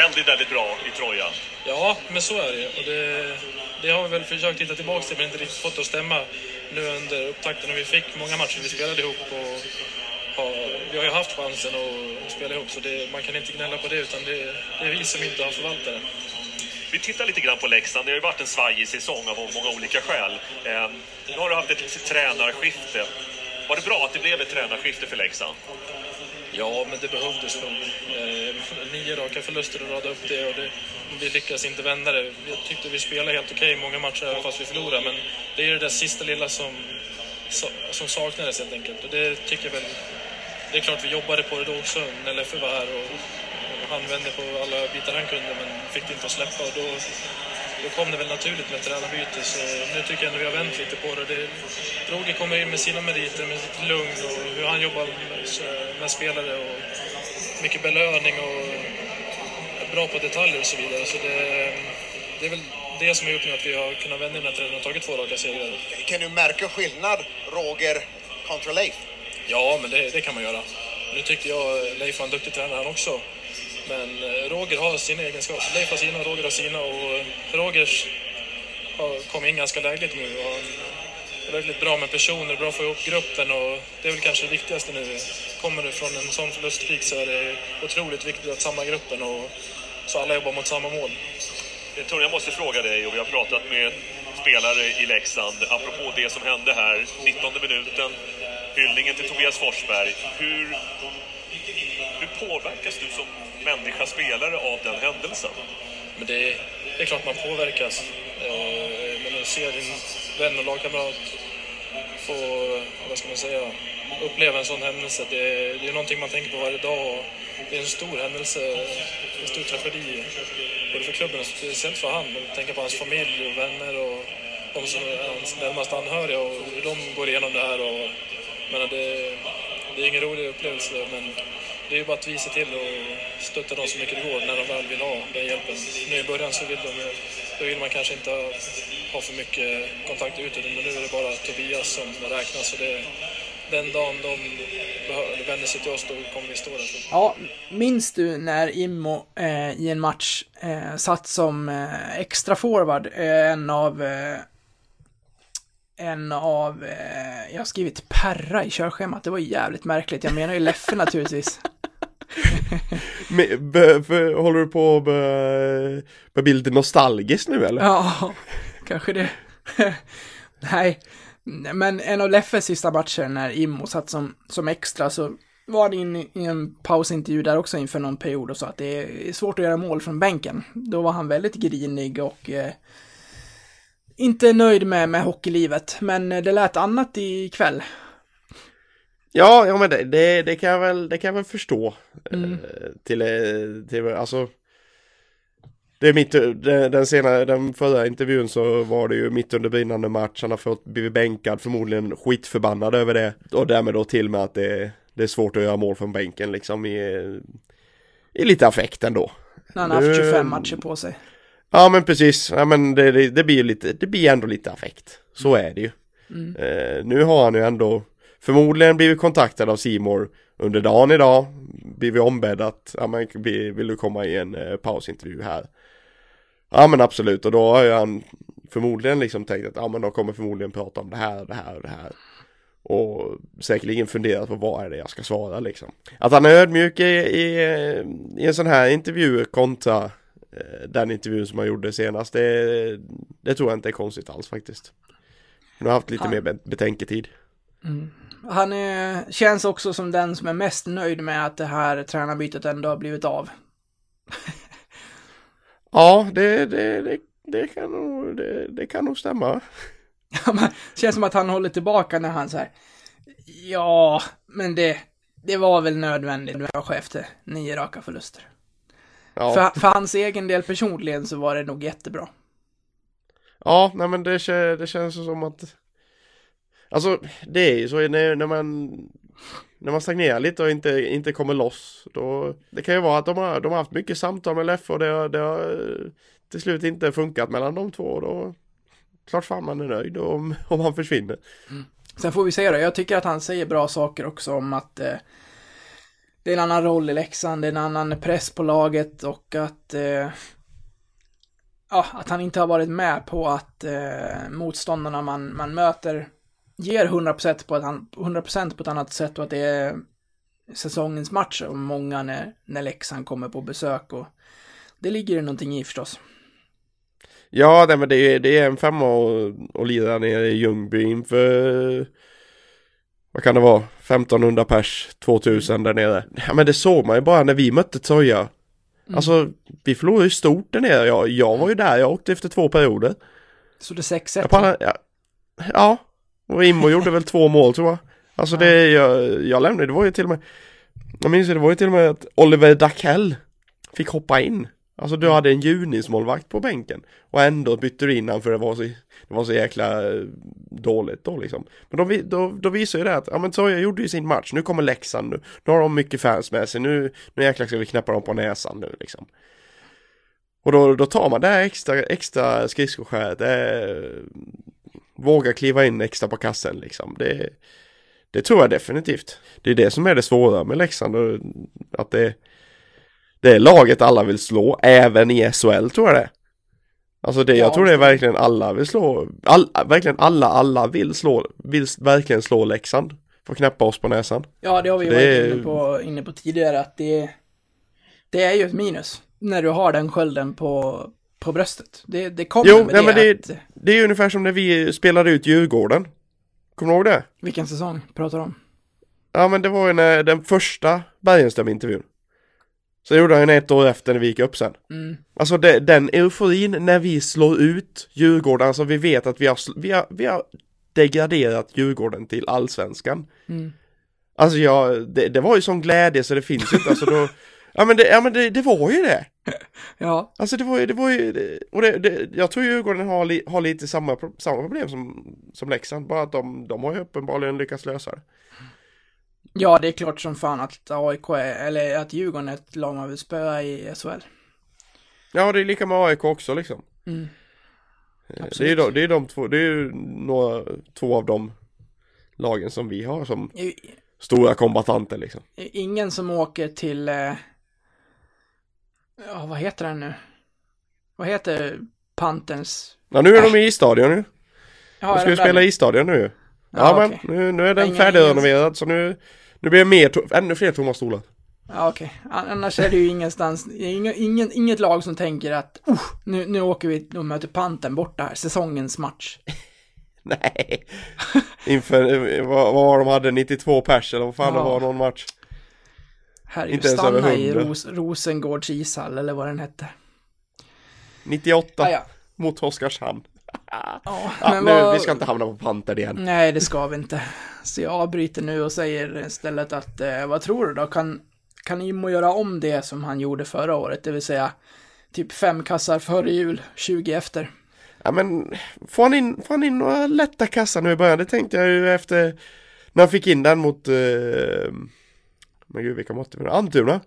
väldigt, väldigt bra i Troja. Ja, men så är det och det, det har vi väl försökt hitta tillbaka till, men inte riktigt fått det att stämma nu under upptakten. Och vi fick många matcher vi spelade ihop och har, vi har ju haft chansen att spela ihop, så det, man kan inte gnälla på det, utan det, det är vi som inte har förvaltat det. Vi tittar lite grann på Leksand. Det har ju varit en svajig säsong av många olika skäl. Eh, nu har du haft ett tränarskifte. Var det bra att det blev ett tränarskifte för Leksand? Ja, men det behövdes nog. Eh, nio raka förluster och rada upp det och det, vi lyckades inte vända det. Jag tyckte vi spelade helt okej många matcher även fast vi förlorade, men det är det där sista lilla som, som saknades helt enkelt. Och det tycker jag väl... Det är klart vi jobbade på det då också när Leffe var här och, och han vände på alla bitar han kunde men fick det inte att släppa och då, då kom det väl naturligt med tränarbyte. Så nu tycker jag ändå vi har vänt lite på det. det Roger kommer in med sina meriter, med sitt lugn och hur han jobbar med, spelare och mycket belöning och bra på detaljer och så vidare. Så det, det är väl det som har gjort nu att vi har kunnat vända den här trenden och tagit två raka segrar. Kan du märka skillnad, Roger kontra Leif? Ja, men det, det kan man göra. Nu tyckte jag Leif var en duktig tränare han också. Men eh, Roger har sina egenskaper. Leif har sina, Roger har sina och eh, Rogers har kommit in ganska lägligt nu. Och är väldigt bra med personer, bra att få ihop gruppen och det är väl kanske det viktigaste nu. Kommer du från en sån förluststreak så är det otroligt viktigt att samla gruppen och så alla jobbar mot samma mål. Tony, jag måste fråga dig och vi har pratat med spelare i Leksand apropå det som hände här, 19 minuten, hyllningen till Tobias Forsberg. Hur, hur påverkas du som människa, spelare av den händelsen? Men det, det är klart man påverkas. Eh, men att se din vän och lagkamrat få, vad ska man säga, uppleva en sån händelse, det, det är någonting man tänker på varje dag. Och det är en stor händelse, en stor tragedi, både för klubben och speciellt för han. Tänka på hans familj och vänner och de som är hans närmaste anhöriga och hur de går igenom det här. Och, men det, det är ingen rolig upplevelse, men det är ju bara att vi ser till och stötta dem så mycket det går när de väl vill ha den hjälpen. Nu i början så vill, de, då vill man kanske inte ha för mycket kontakt utåt, men nu är det bara Tobias som räknas. Så det, den dagen de vänder sig till oss, då kommer vi stå där. Ja, minns du när Immo eh, i en match eh, satt som eh, extra forward, eh, en av eh, en av, eh, jag har skrivit Perra i körschemat, det var jävligt märkligt, jag menar ju Leffe naturligtvis. Men, be, för, håller du på att bli lite nostalgisk nu eller? Ja, kanske det. Nej, men en av Leffes sista matcher när Immo satt som, som extra så var det in i en pausintervju där också inför någon period och sa att det är svårt att göra mål från bänken. Då var han väldigt grinig och eh, inte nöjd med, med hockeylivet, men eh, det lät annat ikväll. Ja, ja men det, det, det, kan jag väl, det kan jag väl förstå. Mm. Eh, till, till, alltså. Det är mitt, den, senare, den förra intervjun så var det ju mitt under brinnande match. Han har fått blivit bänkad, förmodligen skitförbannad över det. Och därmed då till med att det, det är svårt att göra mål från bänken liksom i, i lite affekt ändå. När han har haft 25 matcher på sig. Ja men precis, ja men det, det, det blir ju lite, det blir ändå lite affekt. Så är det ju. Mm. Eh, nu har han ju ändå förmodligen blivit kontaktad av Simor under dagen idag. Blivit ombedd att, ja men vill du komma i en eh, pausintervju här? Ja men absolut och då har han förmodligen liksom tänkt att ja men de kommer förmodligen prata om det här, det här och det här. Och säkerligen funderat på vad är det jag ska svara liksom. Att han är ödmjuk i, i, i en sån här intervju kontra eh, den intervjun som han gjorde senast. Det, det tror jag inte är konstigt alls faktiskt. Han har haft lite Han- mer betänketid. Mm. Han är, känns också som den som är mest nöjd med att det här tränarbytet ändå har blivit av. Ja, det, det, det, det, kan, nog, det, det kan nog stämma. Känns som att han håller tillbaka när han här. Ja, men det, det var väl nödvändigt nu kanske efter nio raka förluster. Ja, För, för hans egen del personligen så var det nog jättebra. ja nej men det, det känns som att Alltså det är ju så när, när man När man stagnerar lite och inte, inte kommer loss då Det kan ju vara att de har, de har haft mycket samtal med Leffe och det har, det har eh, till slut inte funkat mellan de två och då klart fan man är nöjd om, om han försvinner. Mm. Sen får vi se då. Jag tycker att han säger bra saker också om att eh, det är en annan roll i Leksand, det är en annan press på laget och att eh, ja, att han inte har varit med på att eh, motståndarna man, man möter ger 100% på, ett, an- 100% på ett annat sätt och att det är säsongens match och många när, när Leksand kommer på besök och det ligger det någonting i förstås. Ja, nej, men det är, det är en femma och, och lira nere i Ljungby inför vad kan det vara? 1500 pers, 2000 där nere. Ja, men det såg man ju bara när vi mötte Troja. Alltså, vi förlorade ju stort där nere. Jag, jag var ju där, jag åkte efter två perioder. Så det är 6-1. Jag bara, ja, ja, och Immo gjorde väl två mål tror jag. Alltså det, jag, jag lämnade, det var ju till och med, jag minns ju, det var ju till och med att Oliver Dackell fick hoppa in. Alltså du hade en junismålvakt på bänken och ändå bytte du in han för det var så, det var så jäkla eh, dåligt då liksom. Men då, då, då visar ju det att, ja men Troja gjorde ju sin match, nu kommer Leksand nu, nu har de mycket fans med sig, nu, nu jäklar ska vi knäppa dem på näsan nu liksom. Och då, då tar man det här extra, extra skridskoskäret, det är, våga kliva in extra på kassen liksom. Det, det tror jag definitivt. Det är det som är det svåra med Leksand, att det, det är laget alla vill slå, även i SHL tror jag det. Alltså det, jag Ja, tror det är verkligen alla vill slå, all, verkligen alla, alla vill slå, vill verkligen slå Leksand. För att knäppa oss på näsan. Ja, det har vi Det varit är- inne, på, inne på tidigare att det, det är ju ett minus när du har den skölden på, på bröstet. Det, det kommer Jo, med nej, men det, att, det är ungefär som när vi spelade ut Djurgården. Kommer du ihåg det? vilken säsong pratar du om? Ja men det var ju när den första Bergenström-intervjun. Så gjorde han ett år efter när vi gick upp sen. Mm. Alltså det, den euforin när vi slår ut Djurgården, alltså vi vet att vi har, vi har, vi har degraderat Djurgården till allsvenskan. Mm. Alltså jag, det, det var ju sån glädje så det finns ju inte, alltså då, ja men det, ja, men det, det var ju det. Ja, Alltså det var ju, det var ju, det- och det, det, jag tror Djurgården har, li, har lite samma, samma problem som, som Leksand, bara att de, de har ju uppenbarligen lyckats lösa det. ja, det är klart som fan att AIK är, eller att Djurgården är ett lag man vill spöa i SHL. Ja, det är lika med AIK också liksom. Mm. Eh, Det är ju de, det är de två, det är ju några, två av de lagen som vi har som I- stora kombatanter liksom. Ingen som åker till, eh, ja vad heter den nu? Vad heter Panterns? Ja, nu är de i isstadion nu. Ja, de ska ju spela i isstadion nu. Ja, Ja, men okej. nu, nu är den färdigrenoverad så nu, nu blir det mer, ännu fler tomma stolar. Ja, okej. An- Annars är det ju ingenstans, ingen, ingen, inget lag som tänker att uh, nu, nu åker vi och möter Pantern borta här, säsongens match. Nej. Inför, eh, vad, vad de hade, 92 pers eller vad fan Ja. det var någon match. Herregud, Inte ens stanna i 100. Ros, Rosengårds ishall eller vad den hette. 98 Ja, ja. mot Oskarshamn. Ja, Ja, men nu, vad- vi ska inte hamna på Panter igen. Nej, det ska vi inte. Så jag avbryter nu och säger istället att, eh, vad tror du då? Kan, kan Immo göra om det som han gjorde förra året? Det vill säga, typ fem kassar före jul, 20 efter. Ja men, får han in, får han in några lätta kassar nu i början? Det tänkte jag ju efter när han fick in den mot, eh, men gud vilka mått det Almtuna.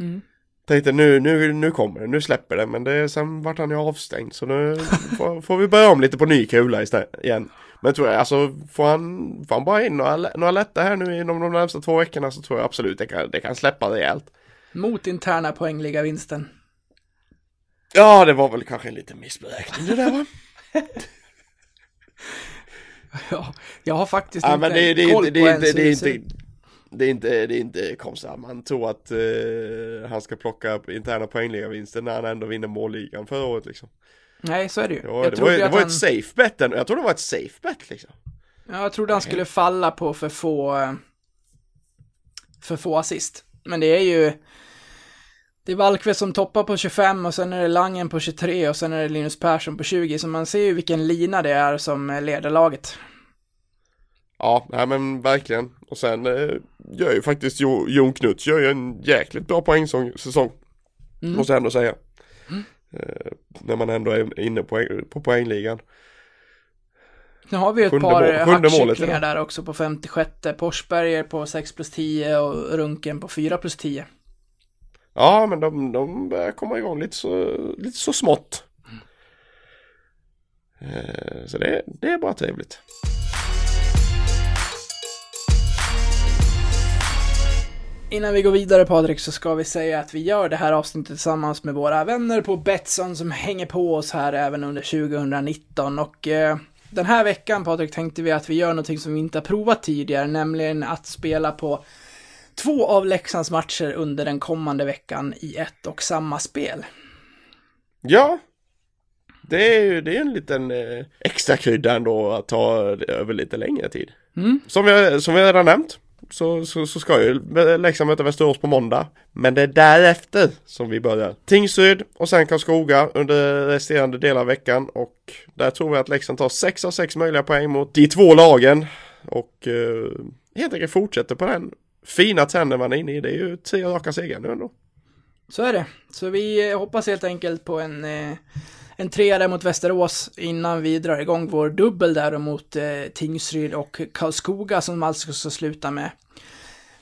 Mm. Tänkte nu, nu, nu kommer det, nu släpper det, men det, sen vart han ju avstängd så nu får, får vi börja om lite på ny kula istället, igen. Men tror jag, alltså får han, får han bara in några, några lätta här nu inom de närmsta två veckorna så tror jag absolut det kan, det kan släppa rejält. Mot interna poängliga vinsten. Ja, det var väl kanske en liten missberäkning det där va? Ja, jag har faktiskt Ja, inte men det, det, koll det, på är ens det, det inte, det är inte, det är inte konstigt att man tror att eh, han ska plocka interna poängligavinster när han ändå vinner målligan förra året liksom. Nej, så är det ju. Ja, jag det var, det var han, ett safe bet, jag tror det var ett safe bet liksom. ja, jag trodde han skulle falla på för få, eh, för få assist. Men det är ju, det är Valkvist som toppar på 25 och sen är det Langen på 23 och sen är det Linus Persson på 20. Så man ser ju vilken lina det är som leder laget. Ja, nej men verkligen. Och sen eh, gör ju faktiskt jo, Jon Knuts gör ju en jäkligt bra poängsäsong. Mm. Måste jag ändå säga. Eh, när man ändå är inne på, på poängligan. Nu har vi ett Sjunde par hackkycklingar där också på 56. Forsberger på 6 plus 10 och Runken på 4 plus 10. Ja, men de, de börjar komma igång lite så, lite så smått. Eh, Så det, det är bara trevligt. Innan vi går vidare Patrik så ska vi säga att vi gör det här avsnittet tillsammans med våra vänner på Betsson som hänger på oss här även under 2019 och eh, den här veckan Patrik tänkte vi att vi gör någonting som vi inte har provat tidigare, nämligen att spela på två av Leksands matcher under den kommande veckan i ett och samma spel. Ja, det är ju det är en liten eh, extra krydda ändå att ta över lite längre tid. Mm. Som vi, som vi redan nämnt så, så, så ska ju Leksand möta Västerås på måndag. Men det är därefter som vi börjar. Tingsryd och sen Karlskoga under resterande del av veckan och där tror vi att Leksand tar 6 av 6 möjliga poäng mot de två lagen och eh, helt enkelt fortsätter på den fina trenden man är inne i. Det är ju tre raka segrar nu ändå. Så är det. Så vi hoppas helt enkelt på en, eh, en trea där mot Västerås innan vi drar igång vår dubbel där mot eh, Tingsryd och Karlskoga som alltså ska sluta med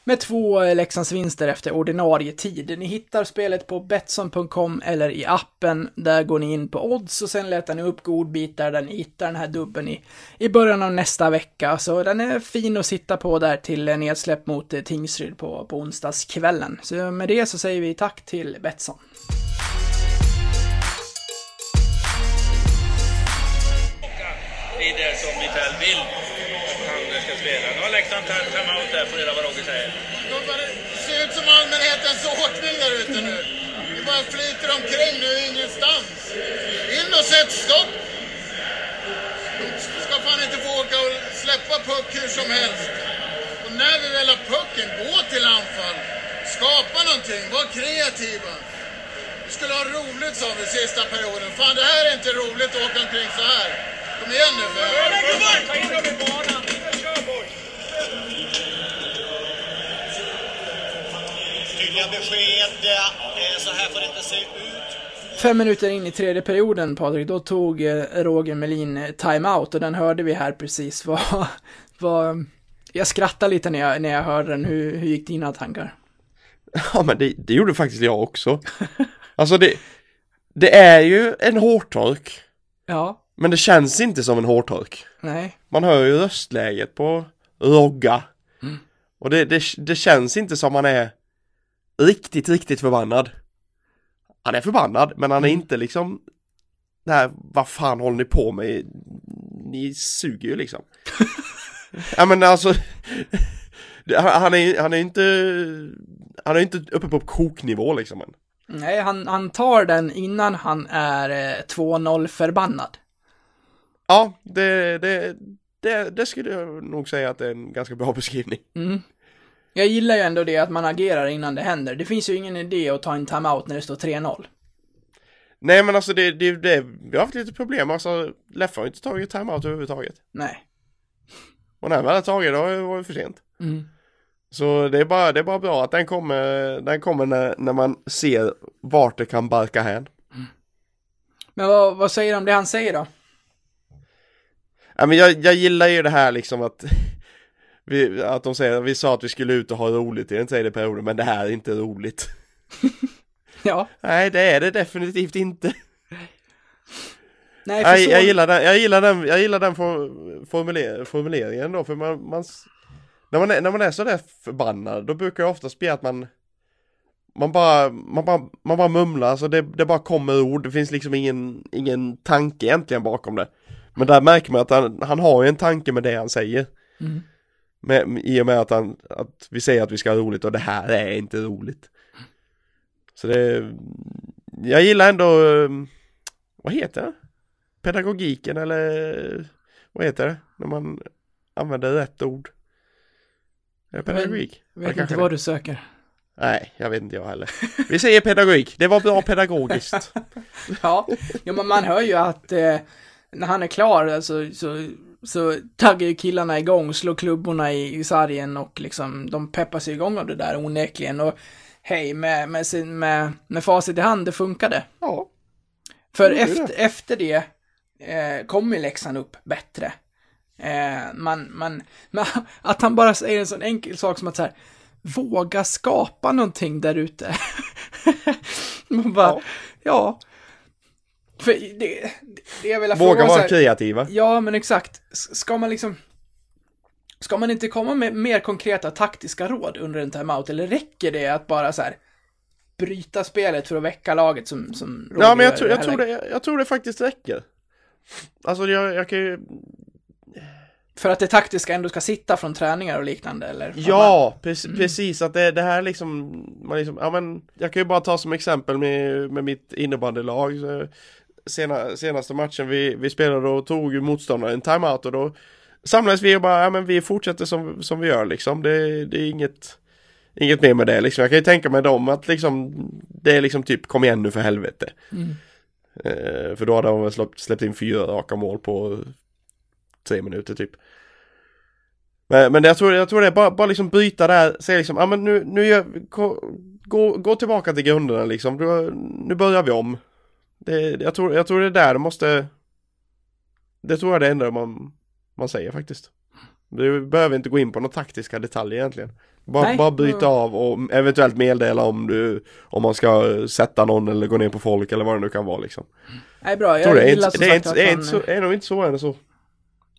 med två eh, Leksandsvinster efter ordinarie tid. Ni hittar spelet på Betsson.com eller i appen. Där går ni in på odds och sen letar ni upp godbitar där ni hittar den här dubben i, i början av nästa vecka. Så den är fin att sitta på där till eh, nedsläpp mot eh, Tingsryd på, på onsdagskvällen. Så med det så säger vi tack till Betsson. I det som Mitell vill att han ska spela. Nu har Leksand tagit timeout där, får reda vad Roger säger. Det ser ut som allmänhetens ordning där ute nu. Det bara flyter omkring nu ingenstans. In och sätt stopp! De ska fan inte få åka och släppa puck hur som helst. Och när vi väl har pucken, gå till anfall. Skapa någonting, var kreativa. Skulle ha roligt sa vi sista perioden. Fan det här är inte roligt att åka omkring så här. Kom igen nu för Tydliga besked. Så här får det inte se ut. Fem minuter in i tredje perioden, Patrik, då tog eh, Roger Melin eh, timeout och den hörde vi här precis. Vad, vad, jag skrattade lite när jag, när jag hörde den. Hur, hur gick dina tankar? Ja men det, det gjorde faktiskt jag också. Alltså det, det är ju en hårtork. Ja. Men det känns inte som en hårtork. Nej. Man hör ju röstläget på Rogga. Mm. Och det, det, det känns inte som man är riktigt, riktigt förbannad. Han är förbannad, men han är inte liksom det här, vad fan håller ni på med? Ni suger ju liksom. ja men alltså, han är, han är inte, han är inte uppe på koknivå liksom än. Nej, han, han tar den innan han är eh, 2-0 förbannad. Ja, det, det, det, det skulle jag nog säga att det är en ganska bra beskrivning. Mm. Jag gillar ju ändå det att man agerar innan det händer. Det finns ju ingen idé att ta en timeout när det står 3-0. Nej men alltså det, det, det, vi har haft lite problem, alltså Leffe har inte tagit timeout överhuvudtaget. Nej. Och när han väl har tagit det var det för sent. Mm. Så det är bara, det är bara bra att den kommer, den kommer när, när man ser vart det kan barka hän. Men vad, vad säger du om det han säger då? Ja, men jag, jag gillar ju det här liksom att vi, att de säger, vi sa att vi skulle ut och ha roligt i den tredje perioden men det här är inte roligt. Ja. Nej det är det definitivt inte. Nej, för Nej, så... jag gillar den, jag gillar den, jag gillar den for, formuler, formuleringen då, för man, man när, man är, när man är sådär förbannad, då brukar jag oftast bli att man man bara, man bara, man bara mumlar, alltså det, det bara kommer ord, det finns liksom ingen, ingen tanke egentligen bakom det. Men där märker man att han, han har ju en tanke med det han säger. Mm. Med, I och med att, han, att vi säger att vi ska ha roligt och det här är inte roligt. Så det, jag gillar ändå, vad heter det? Pedagogiken eller vad heter det? När man använder rätt ord. Är det pedagogik? Jag Ja, vet kanske inte vad det. du söker. Nej, jag vet inte jag heller. Vi säger pedagogik, det var bra pedagogiskt. Ja, ja men man hör ju att eh, när han är klar alltså, så, så taggar ju killarna igång, slår klubborna i, i sargen och liksom de peppar sig igång av det där onekligen. Och hej, med, med, sin, med, med facit i hand, det funkade. Ja. För Det efter, det. efter det eh, kom ju Leksand upp bättre. Eh, man, man, man, att han bara säger en sån enkel sak som att så här, våga skapa någonting där ute. man bara, ja. För det, det jag vill Våga vara kreativa. Ja, men exakt. Ska man liksom... Ska man inte komma med mer konkreta taktiska råd under en timeout, eller räcker det att bara så här bryta spelet för att väcka laget som, som Ja men jag tror, det jag, tror det, jag tror det faktiskt räcker. Alltså jag, jag kan ju... För att det taktiska ändå ska sitta från träningar och liknande, eller? Ja, pre- Mm. precis att det, det här liksom, man liksom, ja men jag kan ju bara ta som exempel med, med mitt innebandylag. Sena, senaste matchen vi, vi spelade och tog motståndaren en timeout och då samlades vi och bara, ja men vi fortsätter som, som vi gör liksom. Det, det är inget, inget mer med det liksom. Jag kan ju tänka mig dem att liksom, det är liksom typ kom igen nu för helvete. Mm. Eh, för då hade de väl släppt, släppt in fyra raka mål på tre minuter typ. Men, men jag tror, jag tror det är bara, bara liksom byta där, säga liksom, ja men nu, nu gör, gå, gå, tillbaka till grunderna liksom, nu börjar vi om. Det, jag, tror, jag tror det är där det måste, det tror jag det enda man, man säger faktiskt. Du behöver inte gå in på några taktiska detaljer egentligen. Bara, Nej. bara byta av och eventuellt meddela om du, om man ska sätta någon eller gå ner på folk eller vad det nu kan vara liksom. Nej, bra. Jag tror Jag det gillar inte, som det är, sagt inte, att det är, han... inte så, är nog inte svårare än så.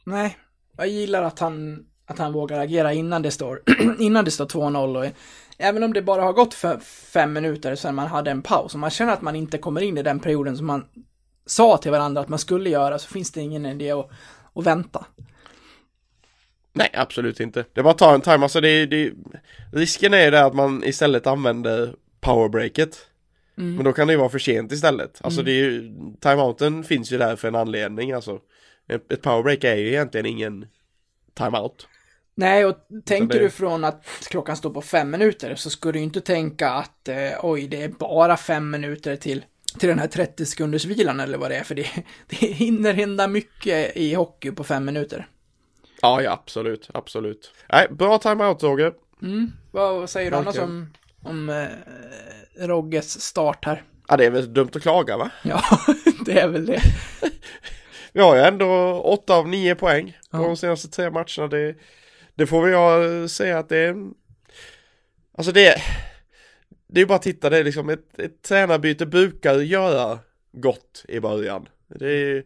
Nej, jag gillar att han, att han vågar agera innan det står, innan det står 2-0 och även om det bara har gått för fem minuter sedan man hade en paus och man känner att man inte kommer in i den perioden som man sa till varandra att man skulle göra så finns det ingen idé att, att vänta. Nej, absolut inte. Det är bara att ta en time, alltså det, det, risken är ju det att man istället använder powerbreaket. Mm. Men då kan det ju vara för sent istället. Alltså Mm. det är ju, timeouten finns ju där för en anledning alltså. Ett powerbreak är ju egentligen ingen timeout. Nej, och tänker det- du från att klockan står på fem minuter så ska du inte tänka att eh, oj, det är bara fem minuter till, till den här 30 sekunders vilan eller vad det är, för det, det hinner hända mycket i hockey på fem minuter. Ja, ja absolut, absolut. Nej, bra timeout Roger. Mm. Vad säger du annars om, om eh, Rogges start här? Ja, det är väl dumt att klaga va? Ja, det är väl det. Vi har ju ändå 8 av 9 poäng på Ja. de senaste tre matcherna. Det, det får vi jag säga att det är... Alltså det är... Det är bara att titta, det är liksom ett, ett tränarbyte brukar göra gott i början. Det är...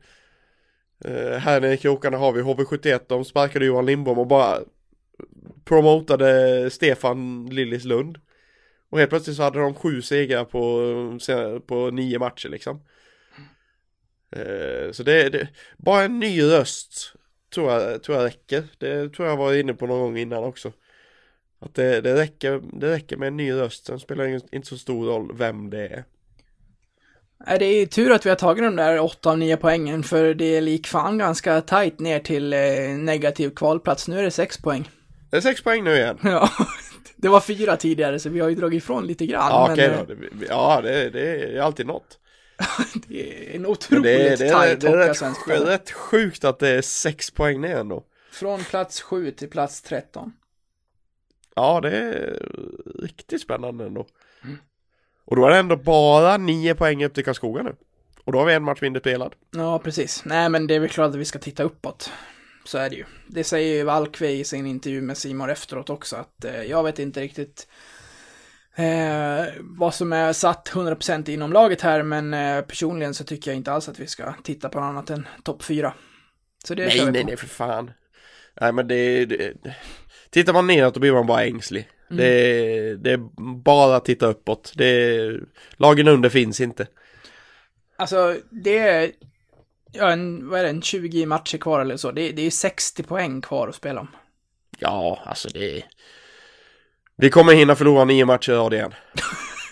Eh, här nere i krokarna har vi HV71, de sparkade Johan Lindbom och bara promotade Stefan Lillislund. Och helt plötsligt så hade de sju segrar på, på nio matcher liksom. Eh, Så det, det, bara en ny röst tror jag, tror jag räcker. Det tror jag var inne på någon gång innan också. Att det, det, räcker, det räcker med en ny röst, sen spelar det inte så stor roll vem det är. Nej, Det är tur att vi har tagit de där 8 av 9 poängen, för det är lik fan ganska tajt ner till eh, negativ kvalplats. Nu är det 6 poäng. Det är sex poäng nu igen. Ja, det var fyra tidigare, så vi har ju dragit ifrån lite grann. Ja, men, okej eh, då. Det, ja, det, det är alltid något. Det är en otroligt det, det, tajt det hockeyallsvensk det är rätt sjukt att det är sex poäng ner ändå. Från plats 7 till plats 13. Ja, det är riktigt spännande ändå. Och då är det ändå bara nio poäng upp till Karlskoga nu. Och då har vi en match mindre spelad. Ja, precis. Nej, men det är väl klart att vi ska titta uppåt. Så är det ju. Det säger ju Valkve i sin intervju med Simon efteråt också, att eh, jag vet inte riktigt eh, vad som är satt 100% inom laget här, men eh, personligen så tycker jag inte alls att vi ska titta på något annat än topp 4. Så det Nej, nej, nej för fan. Nej, men det, det Tittar man neråt då blir man bara ängslig. Mm. Det, det är bara att titta uppåt. Det, lagen under finns inte. Alltså, det är, ja, en, vad är det, en 20 matcher kvar eller så. Det, det är 60 poäng kvar att spela om. Ja, alltså det Vi kommer hinna förlora nio matcher i rad igen.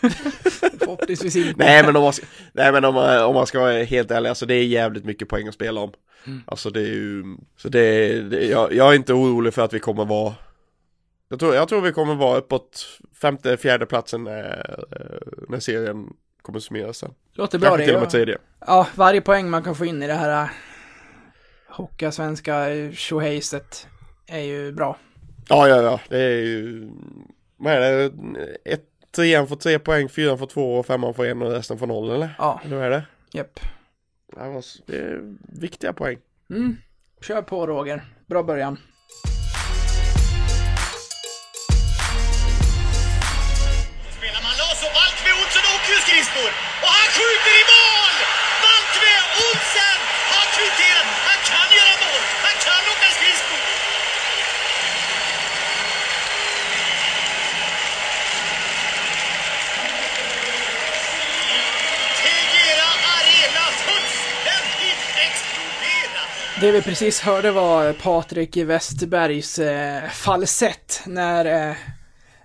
Förhoppningsvis inte. Nej men om man nej, men om man, om man ska vara helt ärlig, alltså det är jävligt mycket poäng att spela om. Mm. Alltså det är ju, så det, det jag, jag är inte orolig för att vi kommer vara jag tror, jag tror vi kommer vara uppåt femte, fjärde platsen när, när serien kommer summeras sen. Låter bra Kanske det. till och med ja. tredje. Ja, varje poäng man kan få in i det här äh, Hockeysvenska äh, tjohejset är ju bra. Ja, ja, ja, det är ju, vad är det, ett, trean får tre poäng, fyran får två och femman får en och resten får noll eller? Ja. Vad är det? Japp. Det är viktiga poäng. Mm. Kör på Roger. Bra början. Det vi precis hörde var Patrik Westerbergs eh, falsett när eh,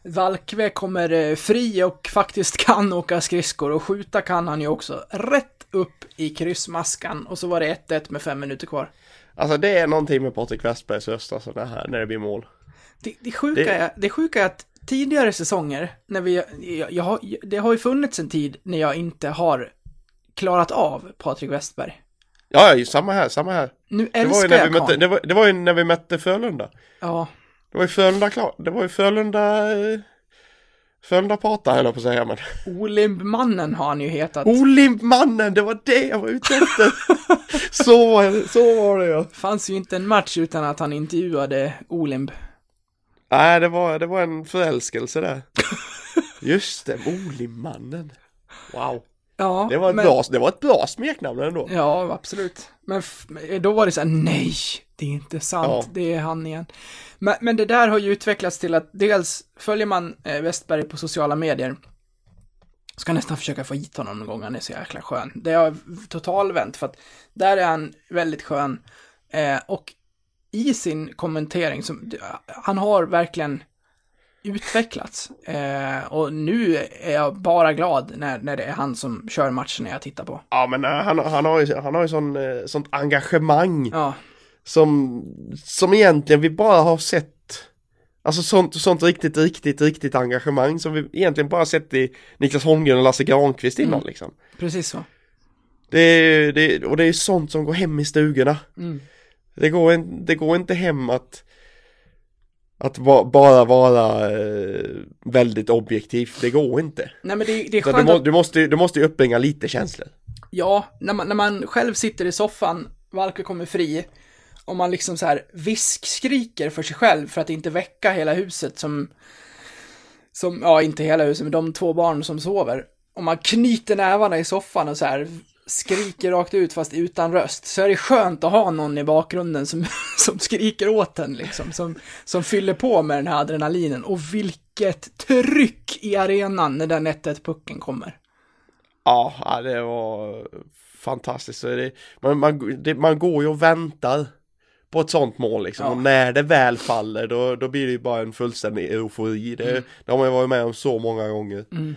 Valkve kommer eh, fri och faktiskt kan åka skridskor och skjuta kan han ju också. Rätt upp i kryssmaskan och så var det 1-1 med fem minuter kvar. Alltså det är någonting med Patrik Westbergs röst alltså det här när det blir mål. Det, det, sjuka Det- Är, det sjuka är att tidigare säsonger, när vi, jag, jag har, det har ju funnits en tid när jag inte har klarat av Patrik Westberg. Ja, ja, samma här, samma här. Nu Det var, ju älskar när jag vi mötte, det, var, det var ju när vi mötte Frölunda. Ja, Det var ju Frölunda klar, det var ju Frölunda... eh, Frölunda prata höll jag på att säga men. Olimpmannen har han ju hetat. Olimpmannen, det var det jag var ute efter! så, var det, så var det ja. fanns ju inte en match utan att han intervjuade Olimb. Nej, det var, det var en förälskelse där. Just det, Olimpmannen. Wow. Ja, Det var ett, men- bra, det var ett bra smeknamn ändå. Ja, absolut. Men då var det så här, nej, det är inte sant, Ja. det är han igen. Men, men det där har ju utvecklats till att dels följer man eh, Westberg på sociala medier, ska nästan försöka få hit honom någon gång, han är så jäkla skön. Det har totalvänt, för att där är han väldigt skön. Eh, och i sin kommentering, som, han har verkligen utvecklats. Eh, och nu är jag bara glad när, när det är han som kör matchen jag tittar på. Ja men eh, han, han har ju, han har ju sån, eh, sånt engagemang. Ja. Som, som egentligen vi bara har sett. Alltså sånt, sånt riktigt, riktigt, riktigt engagemang som vi egentligen bara sett i Niklas Holmgren och Lasse Granqvist innan Mm. liksom. Precis så. Det är, det, och det är sånt som går hem i stugorna. Mm. Det går, en, det går inte hem att att va, bara vara eh, väldigt objektiv, det går inte. Nej men det, det är skönt du, må, du, måste, du måste ju uppbringa lite känslor. ja, när man, när man själv sitter i soffan, Valke kommer fri, och man liksom så här viskskriker för sig själv för att inte väcka hela huset som, som, ja inte hela huset, men de två barn som sover. Och man knyter nävarna i soffan och så här skriker rakt ut fast utan röst. Så är det skönt att ha någon i bakgrunden som, som skriker åt en liksom, som, som fyller på med den här adrenalinen. Och vilket tryck i arenan när den 1-1 pucken kommer. Ja, det var fantastiskt. Det, man, man, det, man går ju och väntar på ett sånt mål liksom. Ja. Och när det väl faller då, då blir det ju bara en fullständig eufori. Det, Mm. det har man ju varit med om så många gånger. Mm.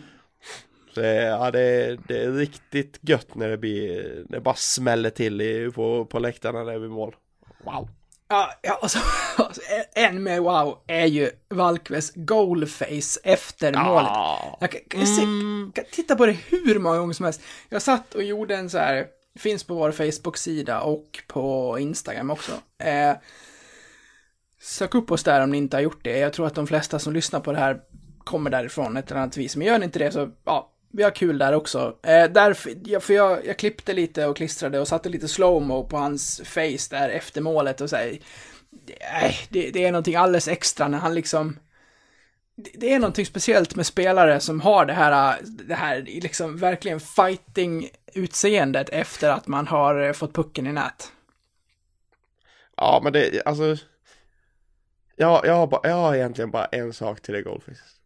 Det, ja, det, det är riktigt gött när det blir, det bara smäller till i, på, på läktarna när det blir mål. Wow. Ja, ja alltså, alltså, en med wow är ju Valkves goalface efter målet. Jag kan, kan, se, kan titta på det hur många gånger som helst. Jag satt och gjorde en så här, finns på vår Facebook-sida och på Instagram också. Eh, sök upp oss där om ni inte har gjort det. Jag tror att de flesta som lyssnar på det här kommer därifrån ett eller annat vis. Men gör ni inte det så, ja, vi har kul där också. Eh, därför, ja, för jag, jag klippte lite och klistrade och satte lite slowmo på hans face där efter målet och säger Nej, det, det är någonting alldeles extra när han liksom det, det är någonting speciellt med spelare som har det här, det här liksom verkligen fighting-utseendet efter att man har fått pucken i nät. Ja men det, alltså jag, jag har, bara, jag har egentligen bara en sak till det Goldfish.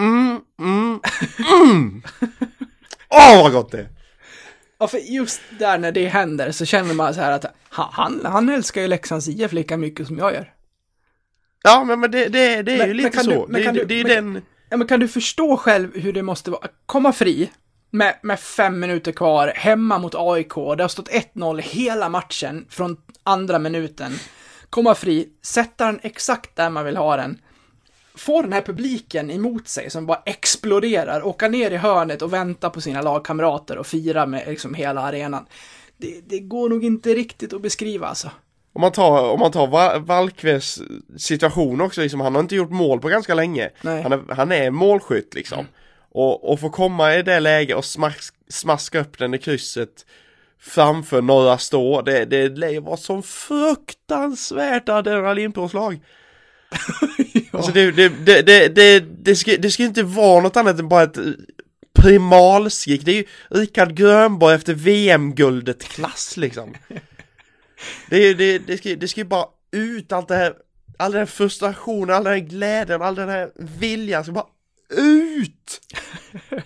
Mm, mm, mm! Åh vad gott det är! Ja, för just där när det händer så känner man så här att han, han, älskar ju Leksands IF lika mycket som jag gör. Ja men, men det, det, det är Men- ju lite så. du- det, du- det är men- den... Ja, men kan du förstå själv hur det måste vara? Komma fri med, med fem minuter kvar, hemma mot AIK, det har stått 1-0 hela matchen från andra minuten. Komma fri, sätta den exakt där man vill ha den. Få den här publiken emot sig som bara exploderar, åka ner i hörnet och vänta på sina lagkamrater och fira med liksom hela arenan. Det, det går nog inte riktigt att beskriva alltså. Om man tar, om man tar Va- Valkves situation också, liksom, han har inte gjort mål på ganska länge. Han är, han är målskytt liksom. Och, och få komma i det läge och smask, smaska upp den i krysset framför några stå, det, det vara som fruktansvärt adrenalinpåslag. Alltså det, det, det, det, det, det, ska, det ska inte vara något annat än bara ett primalskrik. Det är ju Rickard Grönborg efter VM-guldet klass liksom. Det, är- det, det, ska, det ska ju bara ut allt det här, all den här frustrationen, all den här glädjen, all den här viljan ska bara ut!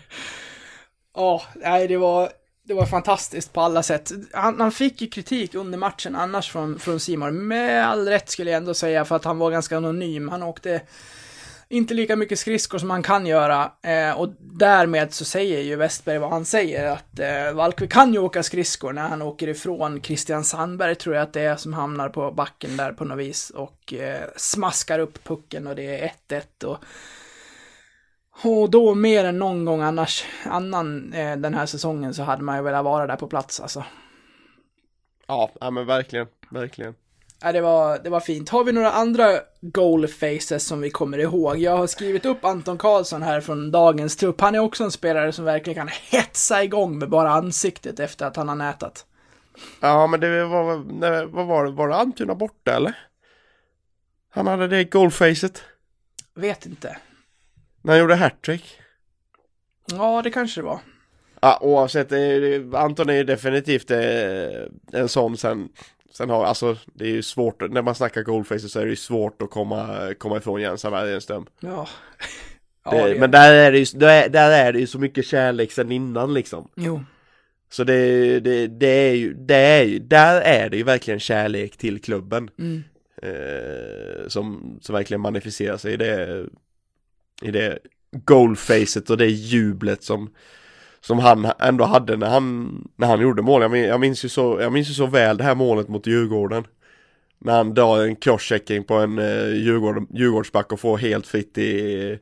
Ja, nej det var, det var fantastiskt på alla sätt. Han, han fick ju kritik under matchen annars från, från Simon. Med all rätt skulle jag ändå säga för att han var ganska anonym. Han åkte inte lika mycket skridskor som han kan göra. Eh, och därmed så säger ju Westberg vad han säger, att eh, Valkve kan ju åka skridskor när han åker ifrån Christian Sandberg, tror jag att det är, som hamnar på backen där på något vis och eh, smaskar upp pucken och det är 1-1 och och då mer än någon gång annars, annan eh, den här säsongen så hade man ju velat vara där på plats alltså. Ja, ja men verkligen, verkligen. Ja, det var, det var fint. Har vi några andra goal faces som vi kommer ihåg? Jag har skrivit upp Anton Karlsson här från dagens trupp. Han är också en spelare som verkligen kan hetsa igång med bara ansiktet efter att han har nätat. Ja, men det var, nej, vad var det, var det Antuna borta eller? Han hade det goalfacet. Vet inte. När han gjorde hattrick. Ja, det kanske det var. Ja, oavsett, det, Anton är ju definitivt eh, en sån sen Sen har, alltså det är ju svårt, när man snackar goalfaces så är det ju svårt att komma, komma ifrån Jens Bergenström. Ja. ja det, det... Men där är det ju, där, där är det ju så mycket kärlek sen innan liksom. Jo. Så det, det, det är ju, det är ju, där är det ju verkligen kärlek till klubben. Mm. Eh, som, som verkligen manifesterar sig i det, i det goalfacet och det jublet som som han ändå hade när han, när han gjorde mål. Jag minns, jag minns, ju så, jag minns ju så väl det här målet mot Djurgården. När han drar en crosschecking på en eh, Djurgård, Djurgårdsback och får helt fritt i,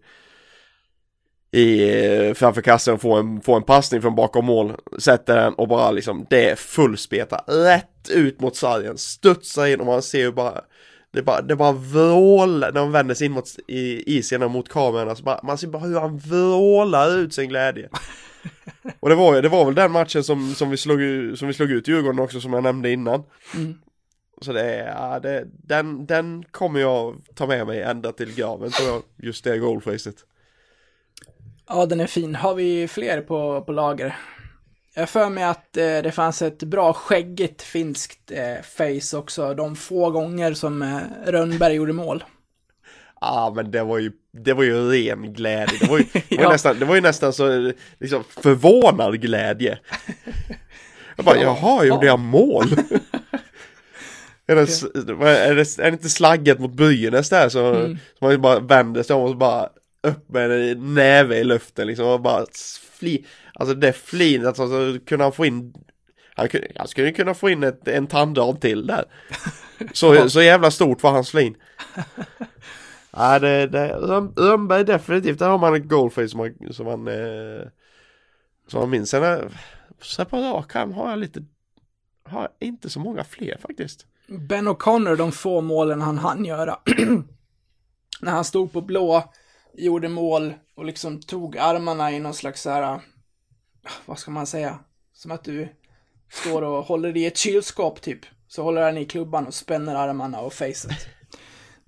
i eh, framför kassen och får en, får en passning från bakom mål. Sätter den och bara liksom, det är fullspeta. Rätt ut mot sargen, studsar in och man ser ju bara det bara, det bara vrål när de vänder sig in mot i, isen mot kameran. Alltså bara, man ser bara hur han vrålar ut sin glädje. Och det var, det var väl den matchen som, som, vi slog, som vi slog ut Djurgården också som jag nämnde innan. Mm. Så det är, ja, det, den, den kommer jag ta med mig ända till graven tror jag, just det goalfacet. Ja, den är fin. Har vi fler på, på lager? Jag för mig att eh, det fanns ett bra skäggigt finskt eh, face också, de få gånger som eh, Rönnberg gjorde mål. Ja, ah, men det var ju, det var ju ren glädje. Det var ju, det var ja. nästan, det var ju nästan så liksom förvånad glädje. Jag bara, jaha, gjorde jag mål? är, det, är, det, är det inte slagget mot Brynäs där så, mm. så man bara vänder sig om och så bara upp med en näve i luften liksom och bara fli, alltså det flinet, alltså kunna få in han, han skulle kunna få in ett, en tandrad till där. Så, så jävla stort var hans flin. Ja, det, det, Rönnberg definitivt, där har man ett goalface som man, som man, eh, som man minns. Sen är, så på rak arm har jag lite, har inte så många fler faktiskt. Ben O'Connor, de få målen han hann göra. När han stod på blå, gjorde mål och liksom tog armarna i någon slags så här, vad ska man säga, som att du står och håller i ett kylskåp typ. Så håller han i klubban och spänner armarna och facet.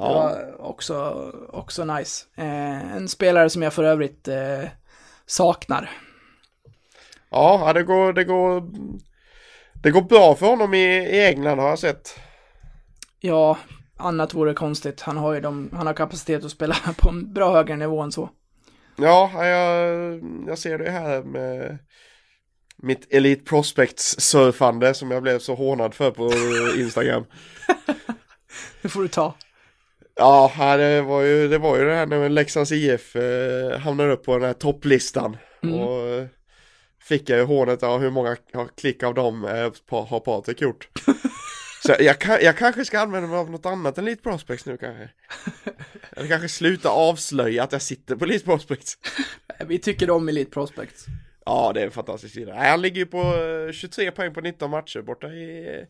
Det ja. var också, också nice. Eh, en spelare som jag för övrigt eh, saknar. Ja, det går, det går, det går bra för honom i, i England har jag sett. Ja, annat vore konstigt. Han har ju de, han har kapacitet att spela på en bra högre nivå än så. Ja, jag, jag ser det här med mitt Elite Prospects surfande som jag blev så hånad för på Instagram. det får du ta. Ja, det var ju det, var ju det här när Leksands IF eh, hamnade upp på den här topplistan. Mm. Och eh, fick jag ju hånet, ja hur många klick av dem eh, har Patrik gjort? Så jag, jag, kanske ska använda mig av något annat än Elite Prospects nu kanske. Eller kanske sluta avslöja att jag sitter på Elite Prospects. Vi tycker om Elite Prospects. Ja, det är en fantastisk sida. Han ligger ju på 23 eh, poäng på 19 matcher borta i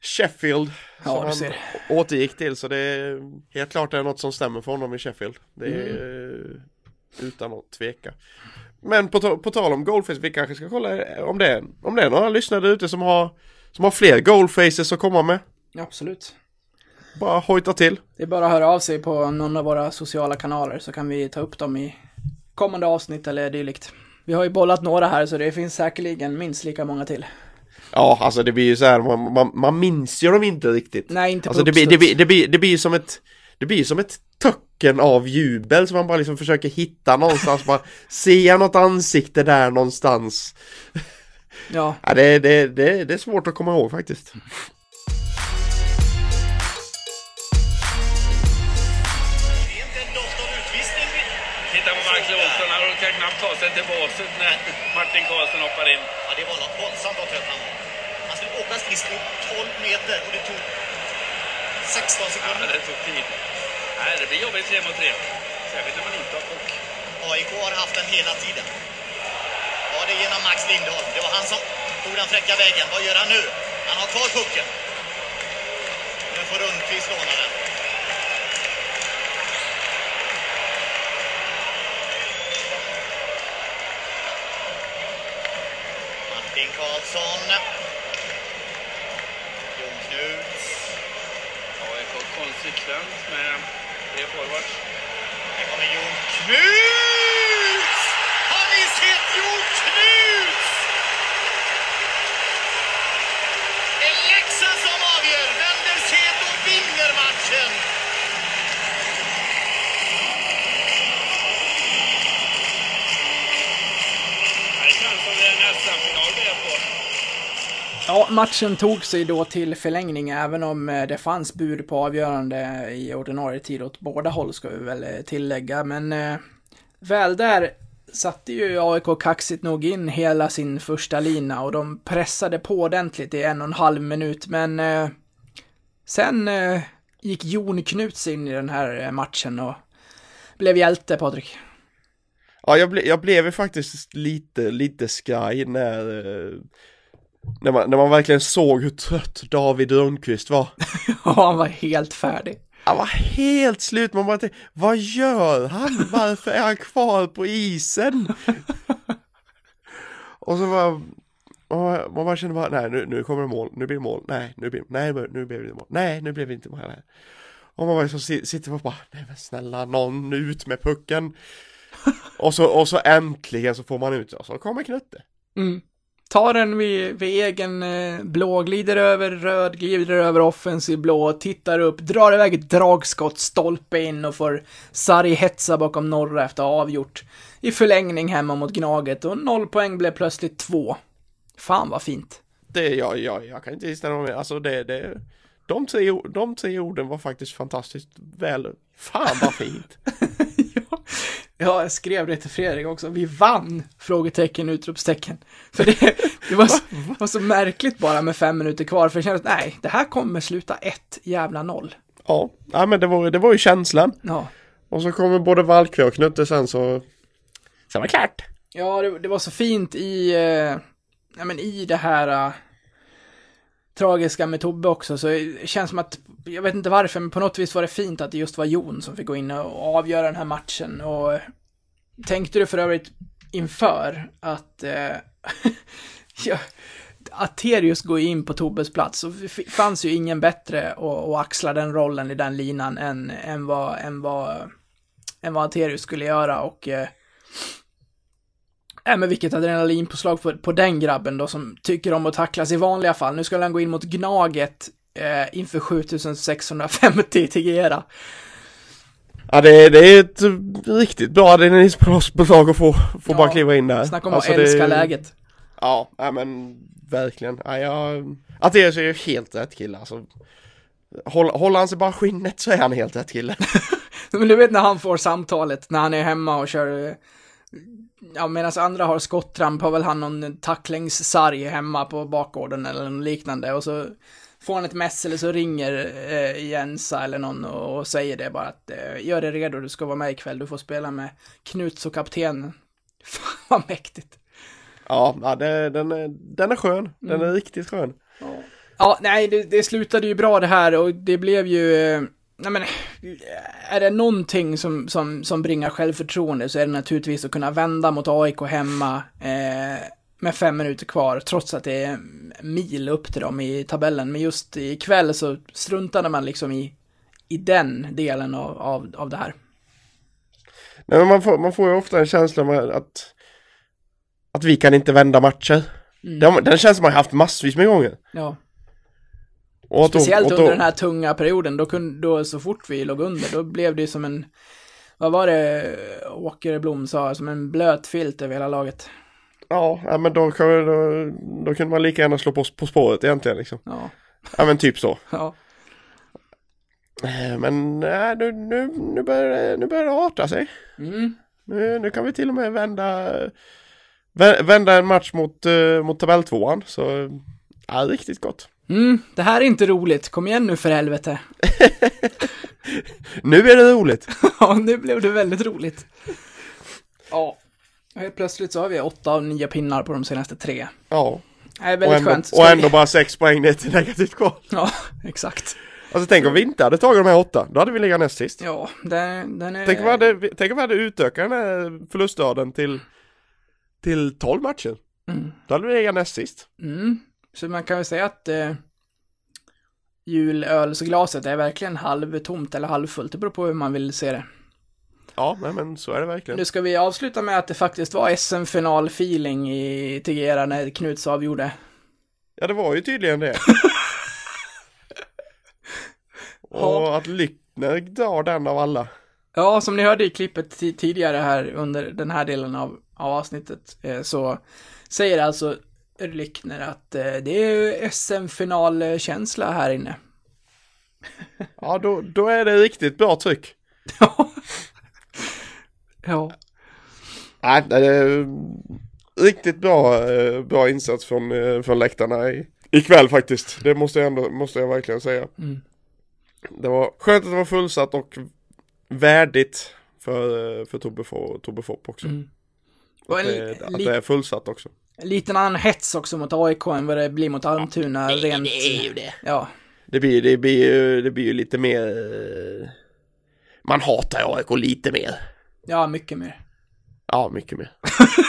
Sheffield ja, som han återgick till så det är helt klart det är något som stämmer för honom i Sheffield. Det är mm. utan att tveka. Men på, på tal om goalface, vi kanske ska kolla om det, om det är några lyssnare ute som har, som har fler goalfaces att komma med. Absolut. Bara hojta till. Det är bara att höra av sig på någon av våra sociala kanaler så kan vi ta upp dem i kommande avsnitt eller dylikt. Vi har ju bollat några här så det finns säkerligen minst lika många till. Ja, alltså det blir ju så här, man, man, man minns ju dem inte riktigt. Nej, inte på alltså, det blir, det, blir, det, blir, det blir som ett det blir som ett töcken av jubel som man bara liksom försöker hitta någonstans. bara, ser jag något ansikte där någonstans? Ja. Ja, det, det, det, det är svårt att komma ihåg faktiskt. Ta sig till båset när Martin Karlsson hoppar in. Ja, det var något våldsamt vad trött han var. Han skulle åka skridskor 12 meter och det tog 16 Ja, sekunder. det tog tid. Nej, det blir jobbigt tre mot tre. Särskilt när man inte har puck. AIK har haft den hela tiden. Det genom Max Lindholm. Det var han som tog den fräcka vägen. Vad gör han nu? Han har kvar pucken. Nu får Rundqvist låna den. Martin Karlsson. Jon Knuts. AIK konsekvent med tre forwards. Här kommer Jon Knuts! Ja, matchen tog sig då till förlängning även om eh, det fanns bud på avgörande i ordinarie tid åt båda håll ska vi väl eh, tillägga. Men eh, väl där satte ju AIK kaxigt nog in hela sin första lina och de pressade på ordentligt i en och en halv minut. Men eh, sen eh, gick Jon Knuts in i den här eh, matchen och blev hjälte, Patrik. Ja, jag, ble, jag blev ju faktiskt lite, lite skraj när, eh, när, man, när man verkligen såg hur trött David Rundqvist var. Ja, han var helt färdig. Han var helt slut, man bara tänkte, vad gör han? Varför är han kvar på isen? Och så var man bara kände bara, nej nu, nu kommer det mål, nu blir det mål, nej nu blir nej, nu blev det mål, nej nu blev det inte mål. Nej. Och man bara så si- sitter och bara, nej men snälla någon ut med pucken. och, så, och så äntligen så får man ut, och så kommer Knutte. Mm. Tar den vid, vid egen eh, blå, glider över röd, glider över offensiv blå, tittar upp, drar iväg ett dragskott, stolpe in och får sarg hetsa bakom norra efter att ha avgjort i förlängning hemma mot Gnaget och noll poäng blev plötsligt två. Fan vad fint. Det, jag, jag, jag kan inte instämma med, alltså det, det de tre, de tre orden var faktiskt fantastiskt väl, fan vad fint. Ja, jag skrev det till Fredrik också. Vi vann! Frågetecken, utropstecken. För det, det, var, så, var så märkligt bara med fem minuter kvar, för jag kände att nej, det här kommer sluta ett jävla noll. Ja, ja men det var, det var ju känslan. Ja. Och så kommer både Valkve och Knutte sen så... Sen var det klart. Ja, det, det var så fint i, eh, ja, men i det här eh, tragiska med Tobbe också, så det känns som att, jag vet inte varför, men på något vis var det fint att det just var Jon som fick gå in och avgöra den här matchen. Och tänkte du för övrigt inför att, eh, ja, att Terius går in på Tobbes plats, så fanns ju ingen bättre att, att axla den rollen i den linan än, än vad, än vad, än vad Aterius skulle göra och eh, Äh, men vilket adrenalinpåslag på, på den grabben då som tycker om att tacklas i vanliga fall. Nu skulle han gå in mot Gnaget eh, inför 7650 i Tegera. Ja det, det är ett riktigt bra adrenalinpåslag att få, få bara kliva in där. Snacka om Alltså, att det- älska läget. Ja, ja men verkligen. Ja, jag... Atteus är ju helt rätt kille alltså. Håll, håller han sig bara skinnet så är han helt rätt kille. Men du vet när han får samtalet, när han är hemma och kör... Ja, medan andra har skottramp har väl han någon tacklingssarg hemma på bakgården eller något liknande och så får han ett mess eller så ringer eh, Jensa eller någon och, och säger det bara att eh, gör dig redo, du ska vara med ikväll, du får spela med Knuts och kaptenen. Fan vad mäktigt. Ja, ja det, den, är, den är skön. Den är Mm. riktigt skön. Ja, nej, det, det slutade ju bra det här och det blev ju... eh, Nej men, är det någonting som, som, som bringar självförtroende så är det naturligtvis att kunna vända mot AIK hemma eh, med fem minuter kvar, trots att det är mil upp till dem i tabellen. Men just ikväll så struntade man liksom i, i den delen av, av, av det här. Nej, men man, får, man får ju ofta en känsla med att, att vi kan inte vända matcher. Mm. Den, den känslan har man haft massvis med gånger. Ja. Och Speciellt och då- under den här tunga perioden, då kunde, då så fort vi låg under, då blev det som en, vad var det Åkerblom sa, som en blöt filt över hela laget. Ja, ja men då, kan- då, då kunde man lika gärna slå på På spåret egentligen liksom. Ja. Ja men typ så. Ja. Eh, Men äh, nu, nu, nu, börjar, nu börjar det arta sig. Mm. Nu, nu kan vi till och med vända, vä- vända en match mot, uh, mot tabelltvåan. Så ja, riktigt gott. Mm, det här är inte roligt. Kom igen nu för helvete. Nu är det roligt. ja, nu blev det väldigt roligt. Ja. Helt plötsligt så har vi åtta av nio pinnar på de senaste tre. Ja. Det är Och väldigt ändå, skönt. Ska och vi- ändå bara sex poäng ner till negativt kval. Ja, exakt. Alltså tänk om vi inte hade tagit de här åtta. Då hade vi legat näst sist. Ja, den, den är... Tänk om vi hade, tänk om vi hade utökat den här förlustraden till, till 12 matcher. Mm. Då hade vi legat näst sist. Mm. Så man kan väl säga att eh, julölsglaset är verkligen halvtomt eller halvfullt. Det beror på hur man vill se det. Ja, nej, men så är det verkligen. Nu ska vi avsluta med att det faktiskt var SM-final-feeling i Tegera när Knuts avgjorde. Ja, det var ju tydligen det. Och att Lyckner drar den av alla. Ja, som ni hörde i klippet ti- tidigare här under den här delen av, av avsnittet eh, så säger alltså Lyckner att eh, det är SM-finalkänsla här inne. Ja, då, då är det riktigt bra tryck. Ja. Nej, det är riktigt bra, eh, bra insats från, eh, från läktarna i, ikväll faktiskt. Det måste jag ändå, måste jag verkligen säga. Mm. Det var skönt att det var fullsatt och värdigt för, eh, för Tobbe, Fo- Tobbe Fopp också. Mm. Att, en det, att li- det är fullsatt också. En liten annan hets också mot AIK än vad det blir mot Almtuna rent... Det är ju det. Ja. Det blir, det blir, ju, det blir ju lite mer... eh, Man hatar AIK lite mer. Ja, mycket mer. Ja, mycket mer.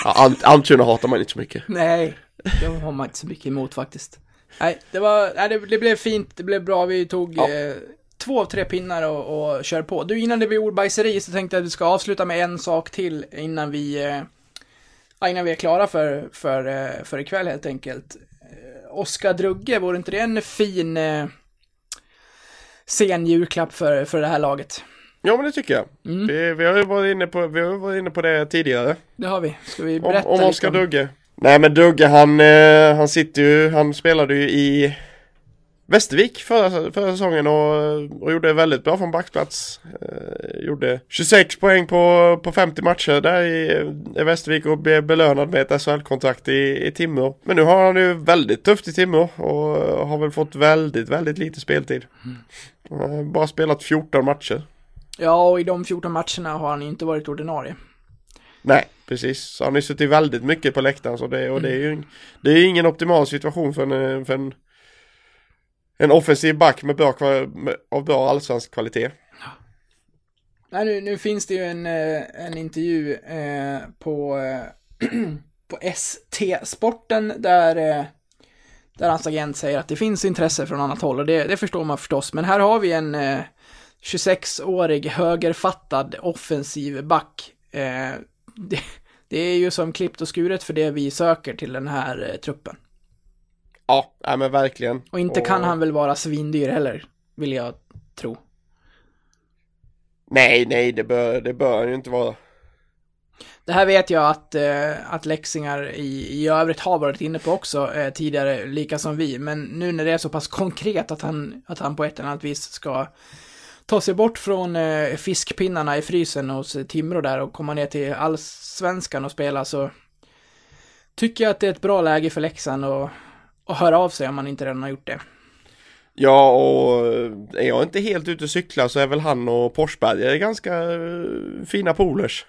Ja, Almtuna hatar man inte så mycket. Nej, det har man inte så mycket emot faktiskt. Nej, det var, nej, det, det blev fint, det blev bra, vi tog eh, två av tre pinnar och, och kör på. Du, innan det blir ordbajseri så tänkte jag att vi ska avsluta med en sak till innan vi, eh, ja, innan vi är klara för, för, eh, för ikväll helt enkelt. Eh, Oskar Drugge, vore inte det en fin eh, sen julklapp för, för det här laget? Ja, men det tycker jag. Mm. Vi, vi har ju varit inne på, vi har varit inne på det tidigare. Det har vi. Ska vi Om, berätta om lite Oskar Dugge. Nej men Dugge han, eh, han sitter ju, han spelade ju i Västervik förra, förra säsongen och, och gjorde väldigt bra från backplats. Eh, gjorde 26 poäng på, på 50 matcher där i, i Västervik och blev belönad med ett SHL-kontrakt i, i Timrå. Men nu har han ju väldigt tufft i Timrå och har väl fått väldigt, väldigt lite speltid. Har bara spelat 14 matcher. Ja, och i de 14 matcherna har han inte varit ordinarie. Nej, precis. Så han har ju suttit väldigt mycket på läktaren så det, och det är ju det är ingen optimal situation för en, för en, en offensiv back med bra, med, av bra allsvensk kvalitet. Nej, nu, nu finns det ju en, eh, en intervju eh, på, eh, på ST-sporten där, eh, där hans agent säger att det finns intresse från annat håll och det, det förstår man förstås. Men här har vi en eh, 26-årig högerfattad offensiv back. Eh, det, det är ju som klippt och skuret för det vi söker till den här eh, truppen. Ja, nej, men verkligen. Och inte kan han väl vara svindyr heller, vill jag tro. Nej, nej, det bör, det bör ju inte vara. Det här vet jag att, eh, att läxingar i, i övrigt har varit inne på också eh, tidigare, lika som vi. Men nu när det är så pass konkret att han, att han på ett eller annat vis ska ta sig bort från eh, fiskpinnarna i frysen hos Timrå där och komma ner till allsvenskan och spela så tycker jag att det är ett bra läge för Leksand att, att höra av sig om man inte redan har gjort det. Ja, och är jag inte helt ute och cyklar så är väl han och Porsberger ganska eh, fina polers.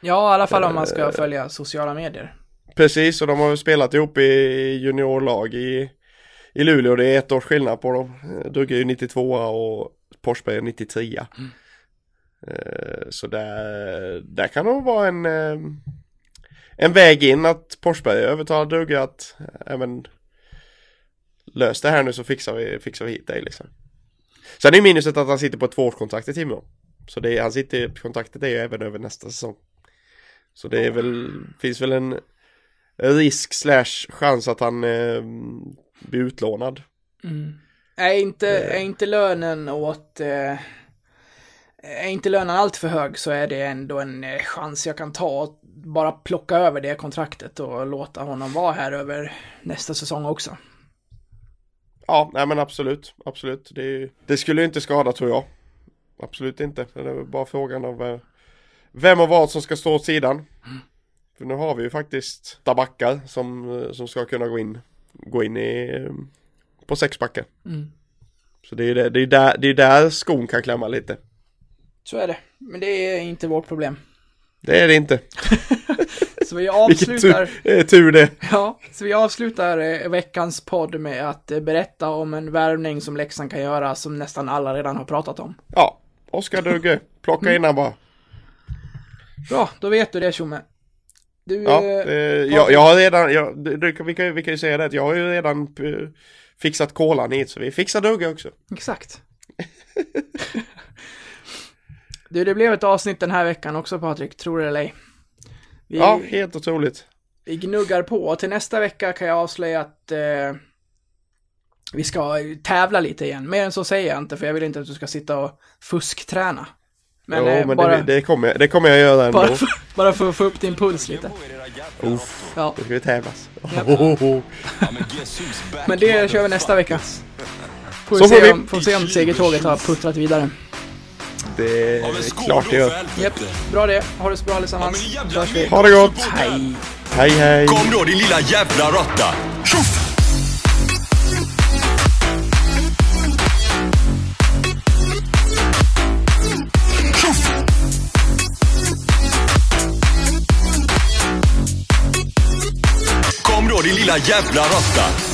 Ja, i alla fall om man ska följa sociala medier. Precis, och de har spelat ihop i juniorlag i, i Luleå. Det är ett års skillnad på dem. Dugge är ju 92 och Forsberg är 93. Eh, Så där, där kan nog vara en, eh, en väg in att Forsberg övertalar Dugge att äh, men, lös det här nu så fixar vi, fixar vi hit dig liksom. Sen är minuset att han sitter på ett tvåårskontrakt i Timrå. Så det, han sitter, kontraktet är ju även över nästa säsong. Så det är väl, finns väl en risk slash chans att han eh, blir utlånad. Mm. Är inte, är inte lönen åt... Eh, är inte lönen allt för hög så är det ändå en eh, chans jag kan ta. bara plocka över det kontraktet och låta honom vara här över nästa säsong också. Ja, nej men absolut, absolut. Det, det skulle inte skada tror jag. Absolut inte. Det är bara frågan av eh, vem och vad som ska stå åt sidan. För nu har vi ju faktiskt tabackar som, eh, som ska kunna gå in, gå in i, eh, på sexbacken. Mm. Så det är det, det är där, det är där skon kan klämma lite. Så är det. Men det är inte vårt problem. Det är det inte. Så vi avslutar... Tur, eh, tur det. Ja, så vi avslutar eh, veckans podd med att eh, berätta om en värvning som Leksand kan göra som nästan alla redan har pratat om. Ja, Oskar Dugge, plocka in han bara. Bra, då vet du det Tjomme. Du, Ja, eh, jag, jag har redan, jag, det, vi, kan, vi kan ju säga det att jag har ju redan fixat kolan hit så vi fixar Dugge också. Exakt. du, det blev ett avsnitt den här veckan också Patrik, tror det eller ej. Vi, Ja, helt otroligt. vi gnuggar på och till nästa vecka kan jag avslöja att eh, vi ska tävla lite igen. Mer än så säger jag inte för jag vill inte att du ska sitta och fuskträna. Men, jo, eh, men bara, det, det, kommer, jag- det kommer jag göra ändå. bara, för, bara för att få upp din puls lite. Uff, Ja. då ska vi tävlas. Men det kör vi nästa vecka. Får Så vi får se vi. om, får se om segertåget har puttrat vidare. Det är klart det gör. Japp, bra det. Ha det så bra allesammans. Så. Ha det gott! Hej! Hej hej! Kom då din lilla jävla råtta! Tjoff! Kom din lilla jävla råtta!